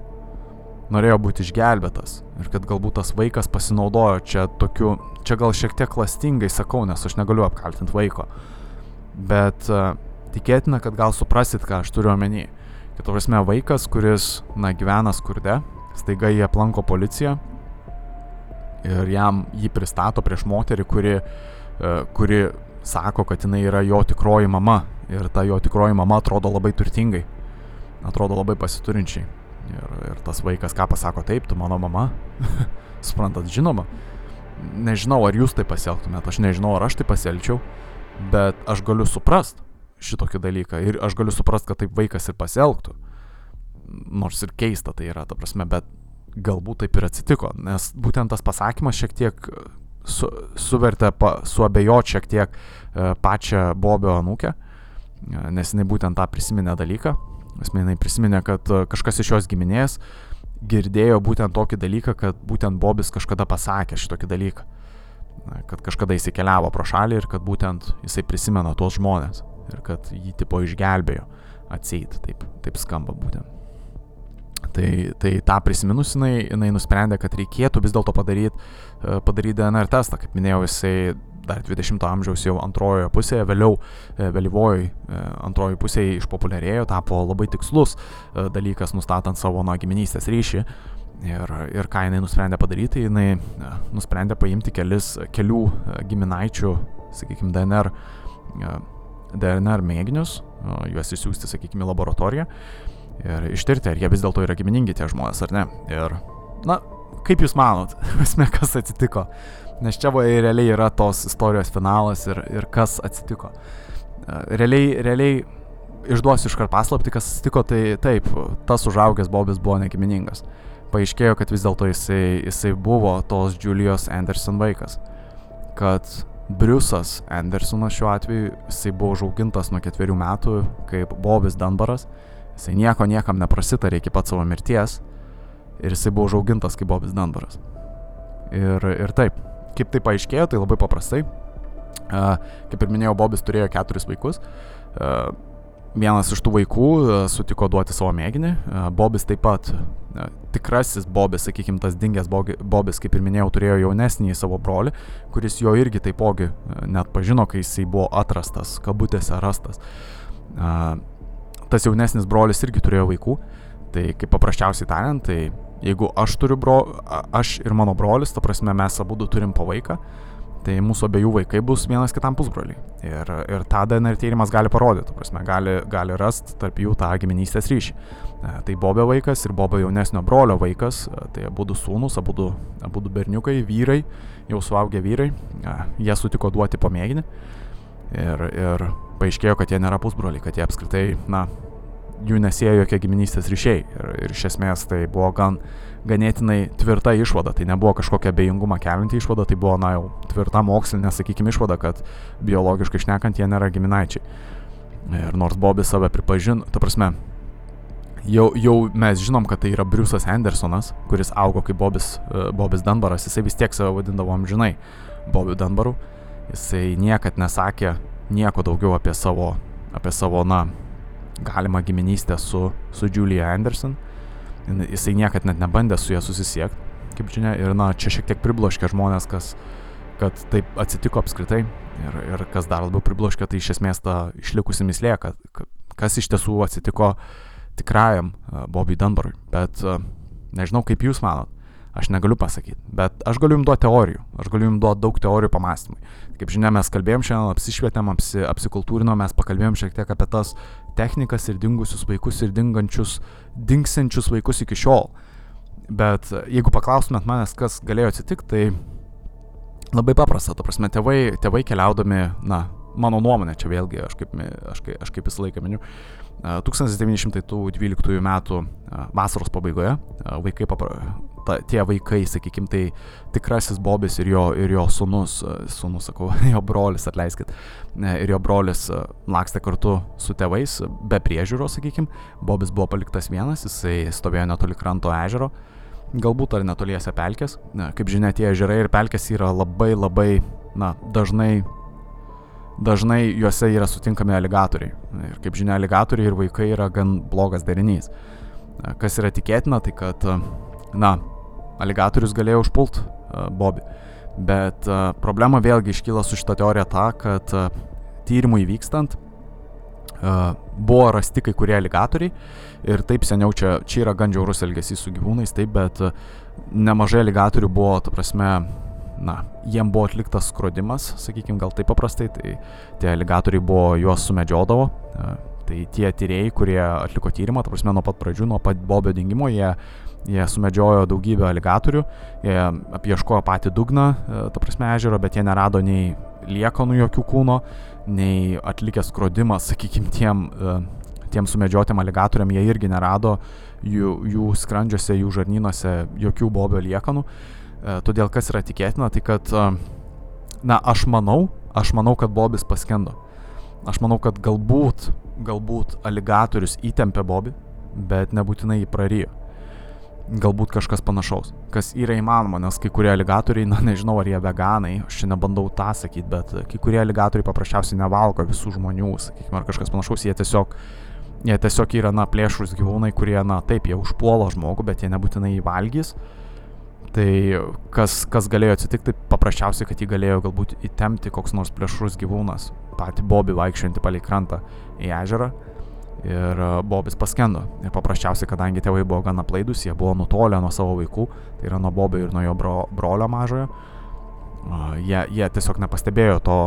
norėjo būti išgelbėtas ir kad galbūt tas vaikas pasinaudojo čia tokiu, čia gal šiek tiek klastingai sakau, nes aš negaliu apkaltinti vaiko, bet uh, tikėtina, kad gal suprasit, ką aš turiu omeny. Kad prasme vaikas, kuris, na, gyvena skurde, staiga jį aplanko policija ir jam jį pristato prieš moterį, kuri, uh, kuri sako, kad jinai yra jo tikroji mama. Ir ta jo tikroji mama atrodo labai turtingai, atrodo labai pasiturinčiai. Ir, ir tas vaikas ką pasako, taip, tu mano mama, suprantat, žinoma, nežinau, ar jūs tai pasielgtumėt, aš nežinau, ar aš tai pasielgčiau, bet aš galiu suprast šitokį dalyką. Ir aš galiu suprast, kad taip vaikas ir pasielgtų. Nors ir keista tai yra, ta prasme, bet galbūt taip ir atsitiko, nes būtent tas pasakymas šiek tiek su, suvertė, pa, suabejot šiek tiek e, pačią Bobio anūkę nes jinai būtent tą prisiminė dalyką. Esmė, jinai prisiminė, kad e, kažkas iš jos giminės girdėjo būtent tokį dalyką, kad būtent Bobis kažkada pasakė šitokį dalyką. kad kažkada jisai keliavo pro šalį ir kad būtent jisai prisimena tuos žmonės ir kad jį tipo išgelbėjo atseit, taip, taip skamba būtent. Tai, tai tą prisiminus jinai, jinai nusprendė, kad reikėtų vis dėlto padaryti padaryt DNR testą. Kaip minėjau, jisai dar 20-ojo amžiaus jau antrojoje pusėje, vėliau e, vėlyvoji e, antrojoje pusėje išpopuliarėjo, tapo labai tikslus e, dalykas nustatant savo nuo giminystės ryšį. Ir, ir ką jinai nusprendė padaryti, jinai nusprendė paimti kelis, kelių giminaičių, sakykime, DNR, DNR mėginius, juos išsiųsti, sakykime, laboratoriją ir ištirti, ar jie vis dėlto yra giminingi tie žmonės ar ne. Ir, na, kaip jūs manot, esmė, kas atsitiko? Nes čia va realiai yra tos istorijos finalas ir, ir kas atsitiko. E, realiai, realiai išduosiu iškart paslapti, kas atsitiko, tai taip, tas užaugęs Bobis buvo negiminingas. Paaiškėjo, kad vis dėlto jisai, jisai buvo tos Julijos Anderson vaikas. Kad Briusas Andersonas šiuo atveju, jisai buvo užaugintas nuo ketverių metų kaip Bobis Dunbaras. Jisai nieko niekam neprasitarė iki pat savo mirties. Ir jisai buvo užaugintas kaip Bobis Dunbaras. Ir, ir taip, Kaip tai paaiškėjo, tai labai paprastai. Uh, kaip ir minėjau, Bobis turėjo keturis vaikus. Uh, vienas iš tų vaikų sutiko duoti savo mėginį. Bobis taip pat, tikrasis Bobis, sakykime, tas dingęs Bobis, kaip ir minėjau, turėjo jaunesnį savo brolį, kuris jo irgi taipogi net pažino, kai jisai buvo atrastas, kabutėse rastas. Tas jaunesnis brolis irgi turėjo vaikų. Tai kaip paprasčiausiai tariant, tai Jeigu aš turiu bro, aš ir mano brolis, ta prasme mes abu turim po vaiką, tai mūsų abiejų vaikai bus vienas kitam pusbroliai. Ir, ir tą DNR tyrimas gali parodyti, prasme, gali, gali rasti tarp jų tą giminystės ryšį. E, tai Bobio vaikas ir Bobio jaunesnio brolio vaikas, e, tai abu du sūnus, abu du berniukai, vyrai, jau suaugę vyrai, e, jie sutiko duoti pamėginį. Ir, ir paaiškėjo, kad jie nėra pusbroliai, kad jie apskritai, na, jų nesėjo jokie giminystės ryšiai. Ir, ir iš esmės tai buvo gan ganėtinai tvirta išvada, tai nebuvo kažkokia bejingumą kelinti išvada, tai buvo, na jau, tvirta mokslinė, sakykime, išvada, kad biologiškai šnekant jie nėra giminaičiai. Ir nors Bobis save pripažino, ta prasme, jau, jau mes žinom, kad tai yra Briusas Andersonas, kuris augo kaip Bobis, uh, Bobis Dunbaras, jisai vis tiek save vadindavo amžinai Bobiu Dunbaru, jisai niekad nesakė nieko daugiau apie savo, apie savo, na, galimą giminystę su, su Julia Anderson. Jisai niekad net nebandė su ja susisiekti, kaip žinia, ir na, čia šiek tiek pribloškė žmonės, kas, kad taip atsitiko apskritai. Ir, ir kas dar labiau pribloškė, tai iš esmės ta išlikusi mislė, kad, kas iš tiesų atsitiko tikrajam Bobby Dunbarui. Bet nežinau, kaip jūs manot. Aš negaliu pasakyti, bet aš galiu jums duoti teorijų, aš galiu jums duoti daug teorijų pamastymui. Kaip žinia, mes kalbėjom šiandien, apsišvietėm, apsi, apsikultūrinom, mes pakalbėjom šiek tiek apie tas technikas ir dingusius vaikus ir dingančius, dingsiančius vaikus iki šiol. Bet jeigu paklaustumėt manęs, kas galėjo atsitikti, tai labai paprasta, ta prasme, tėvai, tėvai keliaudami, na, mano nuomonė, čia vėlgi aš kaip, aš, kaip, aš kaip visą laiką miniu, 1912 metų vasaros pabaigoje vaikai papra, ta, tie vaikai, sakykim, tai tikrasis Bobis ir jo, ir jo sunus, sunus, sakau, jo brolis, atleiskit, ir jo brolis lakstė kartu su tėvais, be priežiūros, sakykim, Bobis buvo paliktas vienas, jisai stovėjo netoli kranto ežero, galbūt ar netoliese pelkės, kaip žinia, tie ežerai ir pelkės yra labai labai, na, dažnai dažnai juose yra sutinkami aligatoriai. Ir kaip žinia, aligatoriai ir vaikai yra gan blogas derinys. Kas yra tikėtina, tai kad, na, aligatorius galėjo užpult Bobį. Bet problema vėlgi iškyla su šita teorija ta, kad tyrimui vykstant buvo rasti kai kurie aligatoriai ir taip seniau čia, čia yra gan žiaurus elgesys su gyvūnais, taip, bet nemažai aligatorių buvo, ta prasme, na, jiem buvo atliktas skrodimas, sakykime, gal taip paprastai, tai tie aligatoriai buvo, juos sumedžiodavo. Uh, tai tie tyrėjai, kurie atliko tyrimą, ta prasme, nuo pat pradžių, nuo pat Bobio dingimo, jie Jie sumedžiojo daugybę aligatorių, jie apieškojo patį dugną, e, ta prasme, ežero, bet jie nerado nei liekanų jokių kūno, nei atlikęs skrodimas, sakykime, tiem, e, tiem sumedžiotiem aligatoriam, jie irgi nerado jų, jų skrandžiuose, jų žarnynuose jokių bobio liekanų. E, todėl kas yra tikėtina, tai kad, na, aš manau, aš manau, kad bobis paskendo. Aš manau, kad galbūt, galbūt aligatorius įtempė bobį, bet nebūtinai jį prarijo. galbūt kažkas panašaus, kas yra įmanoma, nes kai kurie aligatoriai, na nežinau ar jie veganai, aš čia nebandau tą sakyti, bet kai kurie aligatoriai paprasčiausiai nevalgo visų žmonių, sakykime, ar kažkas panašaus, jie tiesiog, jie tiesiog yra, na, plėšrus gyvūnai, kurie, na, taip, jie užpuola žmogų, bet jie nebūtinai jį valgys. Tai kas, kas galėjo atsitikti, paprasčiausiai, kad jį galėjo galbūt įtemti koks nors plėšrus gyvūnas, patį Bobį vaikščiantį palei krantą į ežerą ir e, Bobis paskendo. Ir paprasčiausiai, kadangi tėvai buvo gana plaidus, jie buvo nutolę nuo savo vaikų, tai yra nuo Bobio ir nuo jo bro, brolio mažojo, jie, jie tiesiog nepastebėjo to,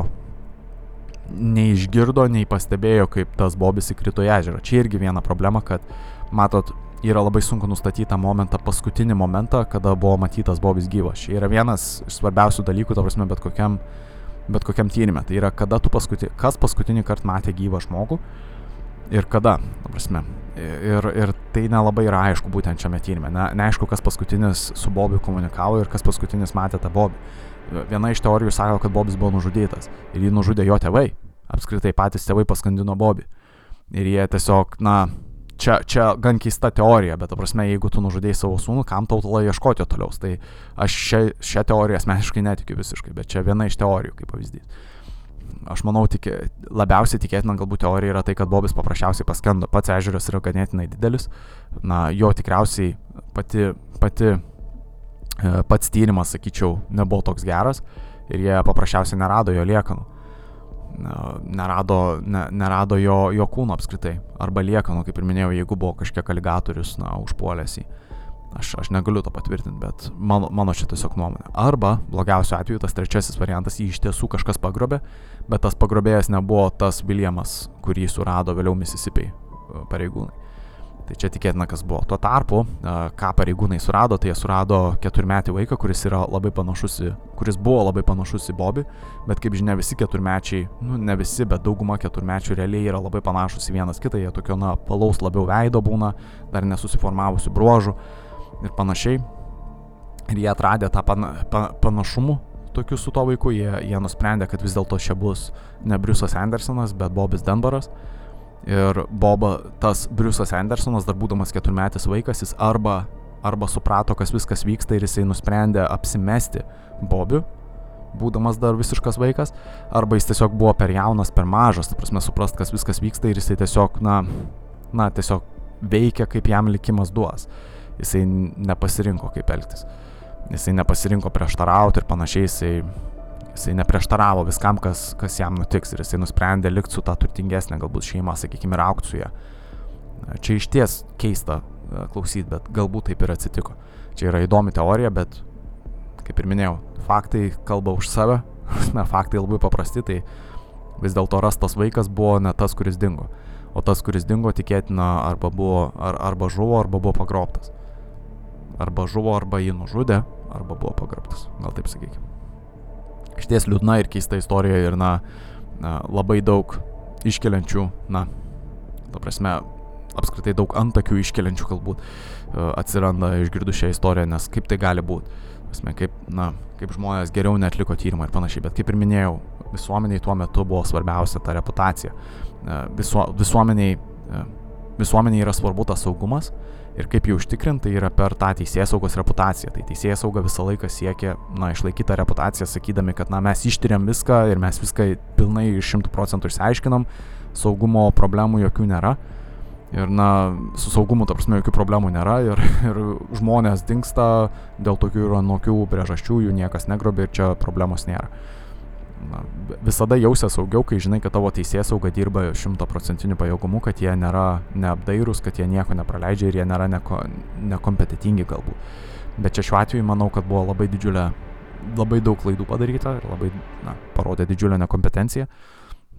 neišgirdo, nei pastebėjo, kaip tas Bobis įkrito į ežerą. Čia irgi viena problema, kad, matot, yra labai sunku nustatyti tą momentą, paskutinį momentą, kada buvo matytas Bobis gyvas. Čia yra vienas iš svarbiausių dalykų, ta prasme, bet kokiam, bet kokiam tyrimė. Tai yra, kada tu paskutinį, kas paskutinį kartą matė gyvą žmogų ir kada, ta prasme. Ir, ir tai nelabai yra aišku būtent šiame tyrimė. Ne, neaišku, kas paskutinis su Bobiu komunikavo ir kas paskutinis matė tą Bobį. Viena iš teorijų sako, kad Bobis buvo nužudytas ir jį nužudė jo tėvai. Apskritai patys tėvai paskandino Bobį. Ir jie tiesiog, na, čia, čia gan keista teorija, bet, ta prasme, jeigu tu nužudėjai savo sūnų, kam tau tada ieškoti toliau. Tai aš šią, šią teoriją asmeniškai netikiu visiškai, bet čia viena iš teorijų kaip pavyzdys aš manau, tik, labiausiai tikėtina galbūt teorija yra tai, kad Bobis paprasčiausiai paskendo. Pats ežeras yra ganėtinai didelis. Na, jo tikriausiai pati, pati, e, pats tyrimas, sakyčiau, nebuvo toks geras ir jie paprasčiausiai nerado jo liekanų. Nerado, ne, nerado jo, jo kūno apskritai. Arba liekanų, kaip ir minėjau, jeigu buvo kažkiek aligatorius, na, užpuolęs jį. Aš, aš negaliu to patvirtinti, bet mano, mano čia tiesiog nuomonė. Arba, blogiausiu atveju, tas trečiasis variantas jį iš tiesų kažkas pagrobė, bet tas pagrobėjas nebuvo tas Viljamas, kurį surado vėliau Mississippi e, pareigūnai. Tai čia tikėtina, kas buvo. Tuo tarpu, ką pareigūnai surado, tai jie surado keturmetį vaiką, kuris, labai panašus į, kuris buvo labai panašus į Bobį, bet kaip žinia, visi keturmečiai, nu ne visi, bet dauguma keturmečių realiai yra labai panašus į vienas kitą, jie tokio, na, palaus labiau veido būna, dar nesusiformavusių bruožų ir panašiai. Ir jie atradė tą pana, pa, panašumų tokių su to vaiku, jie, jie nusprendė, kad vis dėlto čia bus ne Briusas Andersonas, bet Bobis Denbaras. Ir Boba, tas Briusas Andersonas, dar būdamas keturmetis vaikas, jis arba, arba suprato, kas viskas vyksta ir jisai nusprendė apsimesti Bobiu, būdamas dar visiškas vaikas, arba jis tiesiog buvo per jaunas, per mažas, ta prasme, suprast, kas viskas vyksta ir jisai tiesiog, na, na, tiesiog veikia, kaip jam likimas duos jisai nepasirinko kaip elgtis. Jisai nepasirinko prieštarauti ir panašiai, jisai, jisai neprieštaravo viskam, kas, kas jam nutiks ir jisai nusprendė likti su tą turtingesnė galbūt šeima, sakykime, ir aukti su ją. Čia iš ties keista e, klausyti, bet galbūt taip ir atsitiko. Čia yra įdomi teorija, bet kaip ir minėjau, faktai kalba už save, na, faktai labai paprasti, tai vis dėlto rastas vaikas buvo ne tas, kuris dingo. O tas, kuris dingo, tikėtina arba, buvo, ar, arba žuvo, arba buvo pagrobtas arba žuvo, arba jį nužudė, arba buvo pagrobtas, gal taip sakykime. Iš ties liūdna ir keista istorija ir, na, labai daug iškeliančių, na, ta prasme, apskritai daug antakių iškeliančių galbūt e, atsiranda išgirdus šią istoriją, nes kaip tai gali būti. Prasme, kaip, na, kaip žmonės geriau netliko tyrimą ir panašiai, bet kaip ir minėjau, visuomeniai tuo metu buvo svarbiausia ta reputacija. E, Visu, visuomeniai, e, visuomeniai yra svarbu tas saugumas Ir kaip jį užtikrinti, tai yra per tą teisės saugos reputaciją. Tai teisės sauga visą laiką siekia, na, išlaikyti tą reputaciją, sakydami, kad, na, mes ištyriam viską ir mes viską pilnai šimtų procentų išsiaiškinam, saugumo problemų jokių nėra. Ir, na, su saugumu, ta prasme, jokių problemų nėra ir, ir žmonės dinksta dėl tokių ir anokių priežasčių, jų niekas negrobė ir čia problemos nėra na, visada jausies saugiau, kai žinai, kad tavo teisės sauga dirba šimtaprocentiniu pajėgumu, kad jie nėra neapdairūs, kad jie nieko nepraleidžia ir jie nėra neko, nekompetitingi galbūt. Bet čia šiuo atveju manau, kad buvo labai didžiulė, labai daug klaidų padaryta ir labai, na, parodė didžiulę nekompetenciją.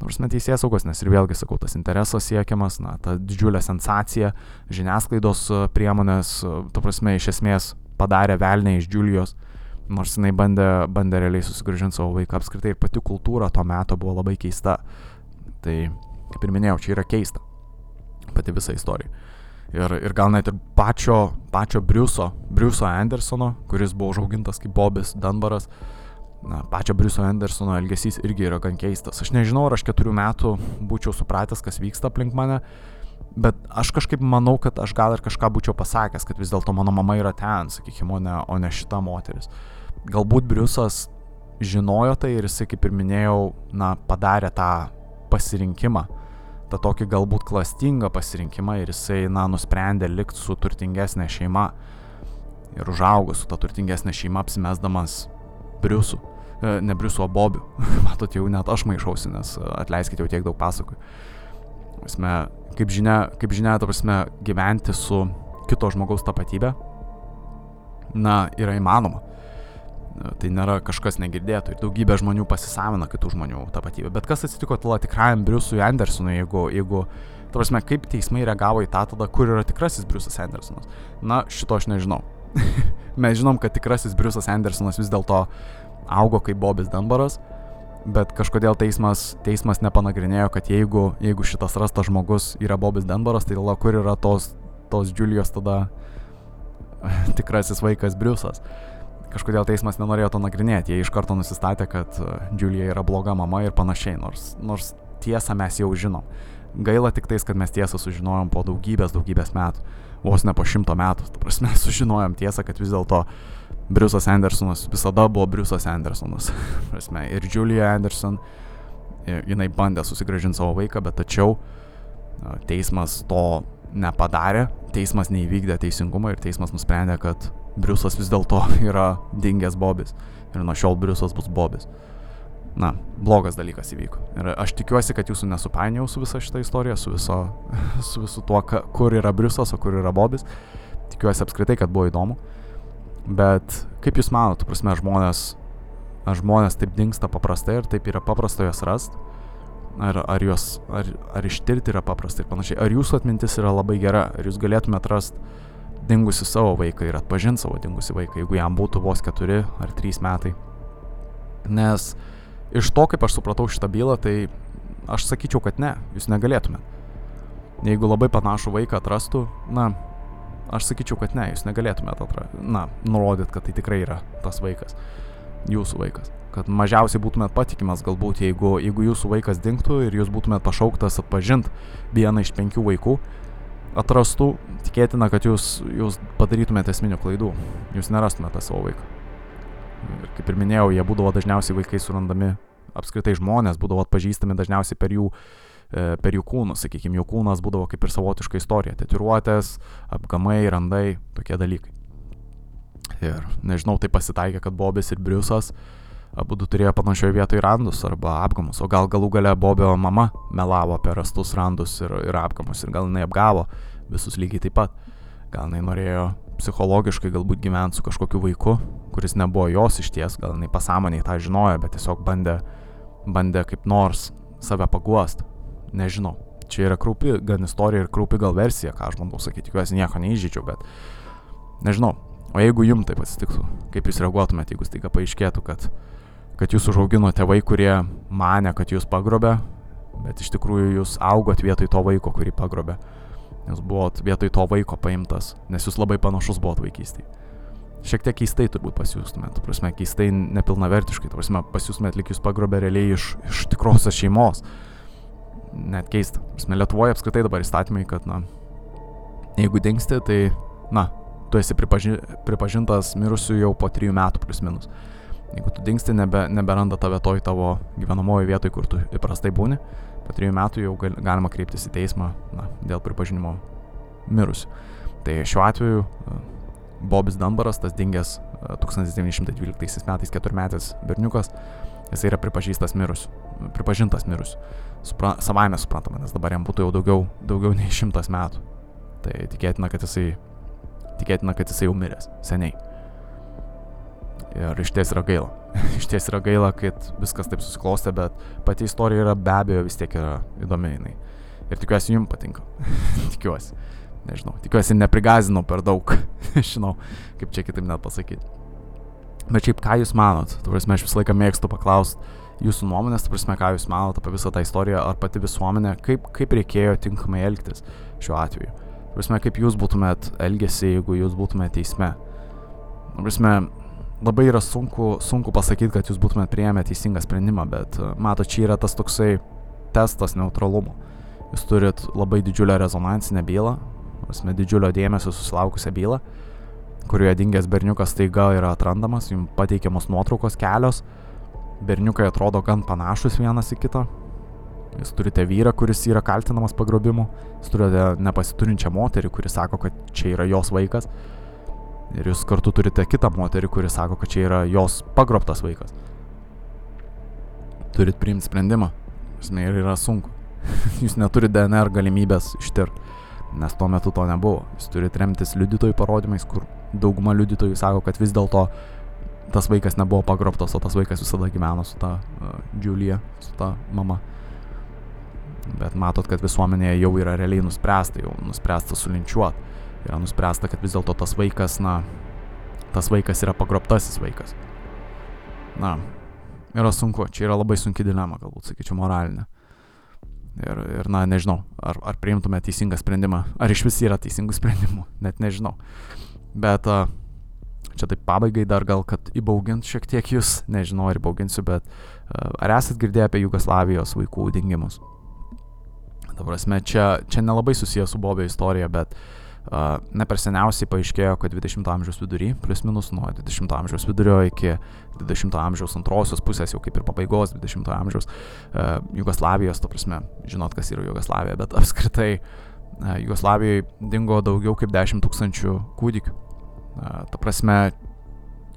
Nors net teisės saugos, nes ir vėlgi sakau, tas interesas siekiamas, na, ta didžiulė sensacija, žiniasklaidos priemonės, ta prasme, iš esmės padarė velnę iš Džiulijos nors jinai bandė, bandė realiai susigražinti savo vaiką. Apskritai ir pati kultūra to meto buvo labai keista. Tai, kaip ir minėjau, čia yra keista. Pati visa istorija. Ir, ir gal net ir pačio, pačio Briuso, Briuso Andersono, kuris buvo užaugintas kaip Bobis Dunbaras, na, pačio Briuso Andersono elgesys irgi yra gan keistas. Aš nežinau, ar aš keturių metų būčiau supratęs, kas vyksta aplink mane, Bet aš kažkaip manau, kad aš gal ir kažką būčiau pasakęs, kad vis dėlto mano mama yra ten, sakykime, o ne, o ne šita moteris. Galbūt Briusas žinojo tai ir jisai, kaip ir minėjau, na, padarė tą pasirinkimą, tą tokį galbūt klastingą pasirinkimą ir jisai, na, nusprendė likti su turtingesnė šeima ir užaugo su ta turtingesnė šeima apsimesdamas Briusu. E, ne Briusu, o Bobiu. Matot, jau net aš maišausi, nes atleiskite, jau tiek daug pasakoju. Prasme, kaip žinia, kaip žinia, ta prasme, gyventi su kito žmogaus tapatybė, na, yra įmanoma. Tai nėra kažkas negirdėtų ir daugybė žmonių pasisavina kitų žmonių tapatybę. Bet kas atsitiko tada tikrajam Briusui Andersonui, jeigu, jeigu, ta prasme, kaip teismai reagavo į tą tada, kur yra tikrasis Briusas Andersonas? Na, šito aš nežinau. Mes žinom, kad tikrasis Briusas Andersonas vis dėlto augo kaip Bobis Dunbaras, bet kažkodėl teismas, teismas nepanagrinėjo, kad jeigu, jeigu šitas rastas žmogus yra Bobis Denbaras, tai tada kur yra tos, tos Julijos tada tikrasis vaikas Briusas. Kažkodėl teismas nenorėjo to nagrinėti, jie iš karto nusistatė, kad Julija yra bloga mama ir panašiai, nors, nors tiesą mes jau žinom. Gaila tik tais, kad mes tiesą sužinojom po daugybės, daugybės metų, vos ne po šimto metų. Ta prasme, sužinojom tiesą, kad vis dėlto Briusas Andersonas visada buvo Briusas Andersonas. Prasme, ir Julia Anderson, jinai bandė susigražinti savo vaiką, bet tačiau teismas to nepadarė, teismas neįvykdė teisingumą ir teismas nusprendė, kad Briusas vis dėlto yra dingęs Bobis ir nuo šiol Briusas bus Bobis. Na, blogas dalykas įvyko. Ir aš tikiuosi, kad jūsų nesupainiau su visa šita istorija, su, viso, su visu tuo, kur yra Briusas, o kur yra Bobis. Tikiuosi apskritai, kad buvo įdomu. Bet kaip Jūs manote, prasme, žmonės, žmonės taip dinksta paprastai ir taip yra paprasta juos rasti? Ar, ar, juos, ar, ar ištirti yra paprasta ir panašiai? Ar Jūsų atmintis yra labai gera? Ar Jūs galėtumėte rasti dingusi savo vaiką ir atpažinti savo dingusi vaiką, jeigu jam būtų vos keturi ar trys metai? Nes iš to, kaip aš supratau šitą bylą, tai aš sakyčiau, kad ne, Jūs negalėtumėte. Jeigu labai panašų vaiką atrastų, na, Aš sakyčiau, kad ne, jūs negalėtumėte atra... na, nurodyti, kad tai tikrai yra tas vaikas, jūsų vaikas. Kad mažiausiai būtumėt patikimas galbūt, jeigu, jeigu jūsų vaikas dinktų ir jūs būtumėt pašauktas atpažint vieną iš penkių vaikų, atrastų, tikėtina, kad jūs, jūs padarytumėte esminių klaidų, jūs nerastumėte savo vaiką. Ir kaip ir minėjau, jie būdavo dažniausiai vaikai surandami, apskritai žmonės būdavo atpažįstami dažniausiai per jų uh, E, per jų kūnus, sakykime, jų kūnas būdavo kaip ir savotiška istorija, tetiruotės, apgamai, randai, tokie dalykai. Ir nežinau, tai pasitaikė, kad Bobis ir Briusas abu turėjo panašioje vietoje randus arba apgamus, o gal galų gale Bobio mama melavo apie rastus randus ir, ir apgamus ir gal jinai apgavo visus lygiai taip pat. Gal jinai norėjo psichologiškai galbūt gyventi su kažkokiu vaiku, kuris nebuvo jos iš ties, gal jinai pasąmoniai tą žinojo, bet tiesiog bandė, bandė kaip nors save paguosti nežinau. Čia yra krūpi gan istorija ir krūpi gal versija, ką aš bandau sakyti, tikiuosi nieko neįžydžiau, bet nežinau. O jeigu jums taip atsitiktų, kaip jūs reaguotumėte, jeigu staiga paaiškėtų, kad, kad jūs užaugino tėvai, kurie mane, kad jūs pagrobė, bet iš tikrųjų jūs augot vietoj to vaiko, kurį pagrobė. Jūs buvot vietoj to vaiko paimtas, nes jūs labai panašus buvot vaikystėje. Šiek tiek keistai turbūt pasijūstumėt, tu prasme, keistai nepilnavertiškai, tu prasme, pasijūstumėt, lik jūs pagrobė realiai iš, iš tikrosios šeimos net keista. Prasme, Lietuvoje apskritai dabar įstatymai, kad, na, jeigu dingsti, tai, na, tu esi pripaži pripažintas mirusiu jau po trijų metų plus minus. Jeigu tu dingsti, nebe, neberanda tave toj tavo gyvenamojo vietoj, kur tu įprastai būni, po trijų metų jau gal, galima kreiptis į teismą na, dėl pripažinimo mirusiu. Tai šiuo atveju Bobis Dunbaras, tas dingęs 1912 metais keturmetis berniukas, jis yra pripažįstas mirusiu, pripažintas mirusiu supra, savaime suprantama, nes dabar jam būtų jau daugiau, daugiau nei šimtas metų. Tai tikėtina, kad jisai, tikėtina, kad jisai jau miręs seniai. Ir iš ties yra gaila. iš ties yra gaila, kad viskas taip susiklostė, bet pati istorija yra be abejo vis tiek yra įdomi jinai. Ir tikiuosi jums patinka. tikiuosi. Nežinau. Tikiuosi neprigazinau per daug. Žinau, kaip čia kitaip net pasakyti. Bet šiaip ką jūs manot? Tu prasme, aš visą laiką mėgstu paklausti jūsų nuomonės, ta prasme, ką jūs manote apie visą tą istoriją, ar pati visuomenė, kaip, kaip reikėjo tinkamai elgtis šiuo atveju. Ta prasme, kaip jūs būtumėt elgesi, jeigu jūs būtumėt teisme. Ta prasme, labai yra sunku, sunku pasakyti, kad jūs būtumėt prieėmę teisingą sprendimą, bet mato, čia yra tas toksai testas neutralumo. jūs turit labai didžiulę rezonansinę bylą, prasme, didžiulio dėmesio susilaukusią bylą, kurioje dingęs berniukas taiga yra atrandamas, jums pateikiamos nuotraukos kelios, berniukai atrodo gan panašus vienas į kitą. Jūs turite vyrą, kuris yra kaltinamas pagrobimu, jūs turite nepasiturinčią moterį, kuri sako, kad čia yra jos vaikas. Ir jūs kartu turite kitą moterį, kuri sako, kad čia yra jos pagrobtas vaikas. Turit priimti sprendimą. Esmė ir yra sunku. jūs neturite DNR galimybės ištirti, nes tuo metu to nebuvo. Jūs turite remtis liudytojų parodymais, kur dauguma liudytojų sako, kad vis dėlto tas vaikas nebuvo pagrobtas, o tas vaikas visada gyveno su ta uh, Julia, su ta mama. Bet matot, kad visuomenėje jau yra realiai nuspręsta, jau nuspręsta sulinčiuoti. Yra nuspręsta, kad vis dėlto tas vaikas, na, tas vaikas yra pagrobtasis vaikas. Na, yra sunku, čia yra labai sunki dilema, galbūt sakyčiau, moralinė. Ir, ir na, nežinau, ar, ar priimtume teisingą sprendimą, ar iš vis yra teisingų sprendimų, net nežinau. Bet čia taip pabaigai dar gal, kad įbaugint šiek tiek jūs, nežinau ar įbauginsiu, bet ar esat girdėję apie Jugoslavijos vaikų dingimus? Ta prasme, čia, čia nelabai susijęs su Bobio istorija, bet uh, ne per seniausiai paaiškėjo, kad 20-ojo amžiaus vidury, plus minus nuo 20-ojo amžiaus vidurio iki 20-ojo amžiaus antrosios pusės, jau kaip ir pabaigos 20-ojo amžiaus, uh, Jugoslavijos, ta prasme, žinot, kas yra Jugoslavija, bet apskritai uh, Jugoslavijoje dingo daugiau kaip 10 tūkstančių kūdikių. Uh, ta prasme,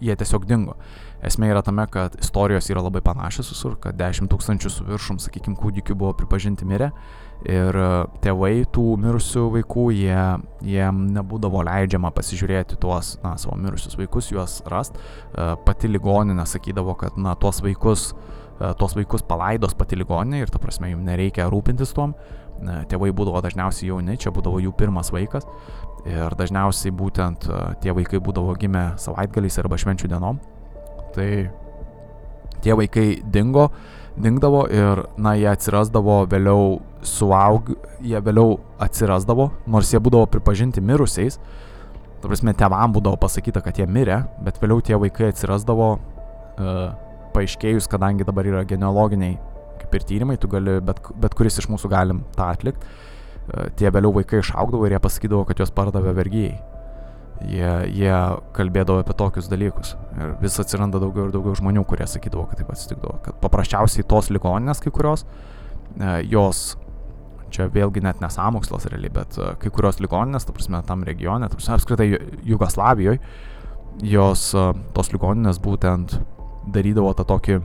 jie tiesiog dingo. Esmė yra tame, kad istorijos yra labai panašios visur, kad 10 tūkstančių su viršum, sakykime, kūdikių buvo pripažinti mirę ir e, tėvai tų mirusių vaikų, jie, jiem nebūdavo leidžiama pasižiūrėti tuos, na, savo mirusius vaikus, juos rast. E, pati ligoninė sakydavo, kad, na, tuos vaikus, e, tuos vaikus palaidos pati ligoninė ir, ta prasme, jums nereikia rūpintis tuom. Tėvai būdavo dažniausiai jauni, čia būdavo jų pirmas vaikas ir dažniausiai būtent tie vaikai būdavo gimę savaitgaliais arba švenčių dienom. Tai tie vaikai dingo, dingdavo ir, na, jie atsirasdavo vėliau suaug, jie vėliau atsirasdavo, nors jie būdavo pripažinti mirusiais. Ta prasme, tevam būdavo pasakyta, kad jie mirė, bet vėliau tie vaikai atsirasdavo uh, paaiškėjus, kadangi dabar yra genealoginiai kaip ir tyrimai, tu gali, bet, bet kuris iš mūsų galim tą atlikti. Uh, tie vėliau vaikai išaugdavo ir jie pasakydavo, kad juos pardavė vergyjai. Jie, jie kalbėdavo apie tokius dalykus. Ir vis atsiranda daugiau ir daugiau žmonių, kurie sakydavo, kad taip atsitikdavo. Kad paprasčiausiai tos ligoninės kai kurios, uh, jos čia vėlgi net nesamokslas realiai, bet uh, kai kurios ligoninės, ta prasme, tam regione, ta prasme, apskritai Jugoslavijoje, jos, uh, tos ligoninės būtent darydavo tą tokį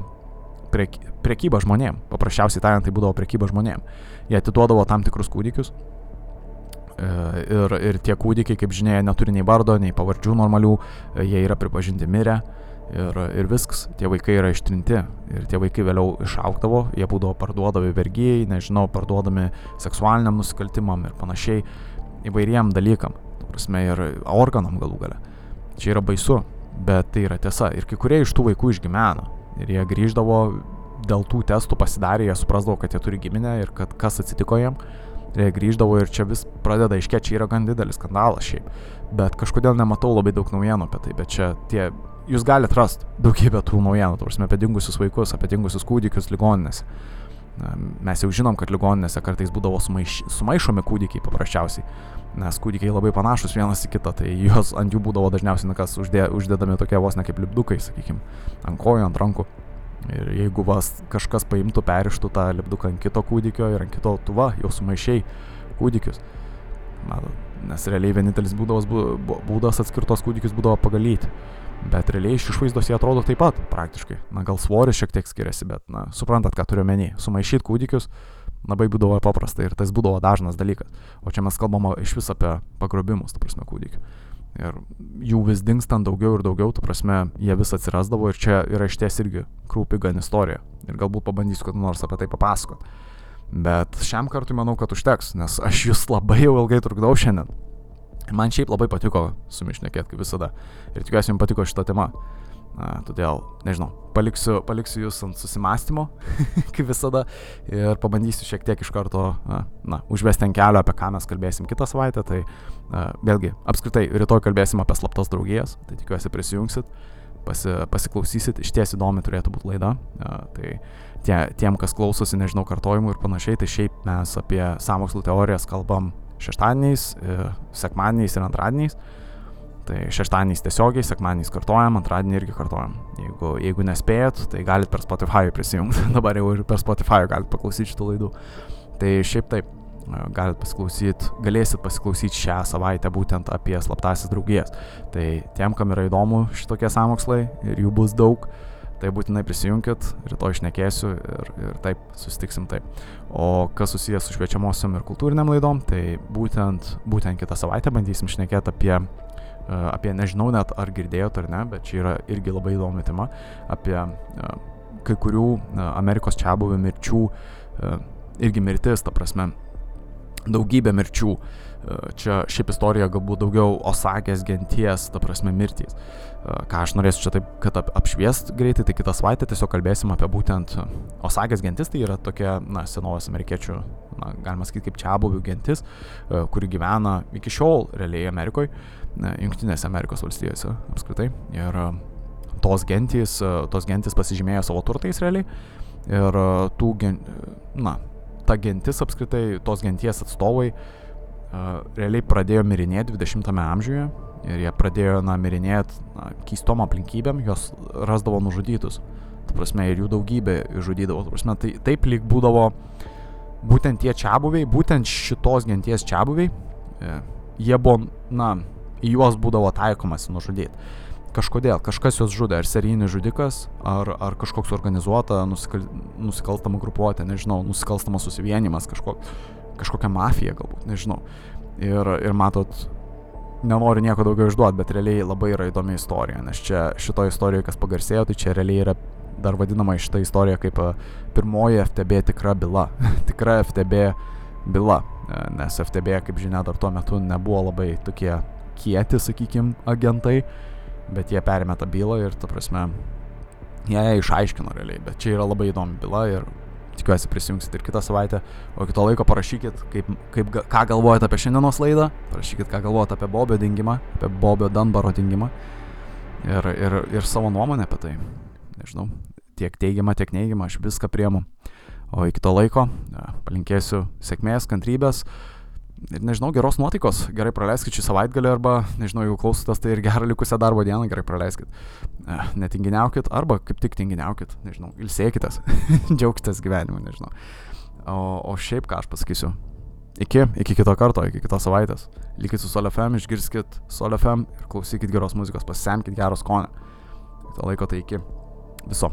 prek, prekybą žmonėm. Paprasčiausiai tariant, tai būdavo prekyba žmonėm. Jie atiduodavo tam tikrus kūdikius. E, ir, ir tie kūdikiai, kaip žinia, neturi nei vardo, nei pavardžių normalių, jie yra pripažinti mirę Ir, ir viskas, tie vaikai yra ištrinti. Ir tie vaikai vėliau išaukdavo, jie būdavo parduodami vergyjai, nežinau, parduodami seksualiniam nusikaltimam ir panašiai įvairiem dalykam. Prasme, ir organam galų gale. Čia yra baisu, bet tai yra tiesa. Ir kai kurie iš tų vaikų išgyveno. Ir jie grįždavo dėl tų testų pasidarė, jie suprasdavo, kad jie turi giminę ir kad kas atsitiko jiem. Grįždavo ir čia vis pradeda aiškėti, čia yra gan didelis skandalas šiaip. Bet kažkodėl nematau labai daug naujienų apie tai, bet čia tie jūs galite rasti daugybę tų naujienų, tarsi apie dingusius vaikus, apie dingusius kūdikius ligoninėse. Mes jau žinom, kad ligoninėse kartais būdavo sumaiš, sumaišomi kūdikiai paprasčiausiai, nes kūdikiai labai panašus vienas į kitą, tai juos ant jų būdavo dažniausiai kas uždė, uždedami tokie vos ne kaip lipdukai, sakykime, ant kojų, ant rankų. Ir jeigu vas kažkas paimtų, perištų tą lipduką ant kito kūdikio ir ant kito tuva, jau sumaišiai kūdikius. Matot, nes realiai vienintelis būdavas, būdas atskirtos kūdikius būdavo pagalyti. Bet realiai iš išvaizdos jie atrodo taip pat, praktiškai. Na, gal svoris šiek tiek skiriasi, bet, na, suprantat, ką turiu menį. Sumaišyti kūdikius labai būdavo paprasta ir tas būdavo dažnas dalykas. O čia mes kalbame iš vis apie pagrobimus, ta prasme, kūdikių. Ir jų vis dingstant daugiau ir daugiau, ta prasme, jie vis atsirasdavo ir čia yra iš ties irgi krūpi gan istorija. Ir galbūt pabandysiu kad nors apie tai papasakot. Bet šiam kartui manau, kad užteks, nes aš jūs labai jau ilgai trukdau šiandien. Man šiaip labai patiko su mišnekėt, kaip visada. Ir tikiuosi, jums patiko šita tema. Todėl, nežinau, paliksiu, paliksiu jūs ant susimastymo, kaip visada, ir pabandysiu šiek tiek iš karto, na, užvesti ant kelio, apie ką mes kalbėsim kitą savaitę. Tai, vėlgi, apskritai, rytoj kalbėsim apie slaptas draugijas, tai tikiuosi prisijungsit. pasi, pasiklausysit, iš ties įdomi turėtų būti laida. Tai tie, tiem, kas klausosi, nežinau, kartojimų ir panašiai, tai šiaip mes apie sąmokslo teorijas kalbam šeštadieniais, sekmadieniais ir antradieniais. Tai šeštadieniais tiesiogiai, sekmadieniais kartojam, antradienį irgi kartojam. Jeigu, jeigu nespėjot, tai galit per Spotify prisijungti. Dabar jau ir per Spotify galit paklausyti šitų laidų. Tai šiaip taip, galit pasiklausyti, galėsit pasiklausyti šią savaitę būtent apie slaptasis draugijas. Tai tiem, kam yra įdomu šitokie samokslai ir jų bus daug, tai būtinai prisijunkit, rytoj išnekėsiu ir, ir taip susitiksim taip. O kas susijęs su šviečiamosiom ir kultūriniam laidom, tai būtent, būtent kitą savaitę bandysim šnekėti apie apie, nežinau net ar girdėjot ar ne, bet čia yra irgi labai įdomi tema, apie kai kurių Amerikos čia buvių mirčių, irgi mirtis, ta prasme, daugybė mirčių. Čia šiaip istorija galbūt daugiau Osakės genties, ta prasme, mirtys. Ką aš norėsiu čia taip, kad ap apšviest greitai, tai kitą savaitę tiesiog kalbėsim apie būtent Osakės gentis, tai yra tokia, na, senovės amerikiečių, na, galima sakyti, kaip čia buvių gentis, kuri gyvena iki šiol realiai Amerikoje Junktinėse Amerikos valstijose apskritai. Ir e, tos gentys, e, tos gentys pasižymėjo savo turtais realiai. Ir e, tų, gen, na, ta gentis apskritai, tos genties atstovai realiai pradėjo mirinėti 20-ame amžiuje. Ir jie pradėjo, na, mirinėti na, keistom aplinkybėm, jos rasdavo nužudytus. Ta prasme, ir jų daugybė žudydavo. Ta prasme, tai taip lyg būdavo būtent tie čiabuviai, būtent šitos genties čiabuviai, jie buvo, na, į juos būdavo taikomas nužudyti. Kažkodėl, kažkas juos žudė, ar serijinis žudikas, ar, ar kažkoks organizuota nusikal, nusikalstama grupuotė, nežinau, nusikalstamas susivienimas, kažko, kažkokia mafija galbūt, nežinau. Ir, ir matot, nenoriu nieko daugiau išduoti, bet realiai labai yra įdomi istorija, nes čia šito istorijoje, kas pagarsėjo, tai čia realiai yra dar vadinama šitą istoriją kaip pirmoji FTB tikra byla. tikra FTB byla, nes FTB, kaip žinia, dar tuo metu nebuvo labai tokie kieti, sakykim, agentai, bet jie perėmė tą bylą ir, ta prasme, jie išaiškino realiai, bet čia yra labai įdomi byla ir tikiuosi prisijungsit ir kitą savaitę, o kito laiko parašykit, kaip, kaip, ką galvojate apie šiandienos laidą, parašykit, ką galvojate apie Bobio dingimą, apie Bobio Danbaro dingimą ir, ir, ir savo nuomonę apie tai. Nežinau, tiek teigiamą, tiek neigiamą, aš viską priemu. O iki to laiko palinkėsiu sėkmės, kantrybės, ir nežinau, geros nuotaikos, gerai praleiskit šį savaitgalį arba, nežinau, jeigu klausotės, tai ir gerą likusią darbo dieną gerai praleiskit. Eh, netinginiaukit arba kaip tik tinginiaukit, nežinau, ilsėkitės, džiaugitės gyvenimu, nežinau. O, o šiaip ką aš pasakysiu. Iki, iki kito karto, iki kitos savaitės. Likit su SolFM, išgirskit SolFM ir klausykit geros muzikos, pasisemkit geros skonio. To laiko tai iki viso.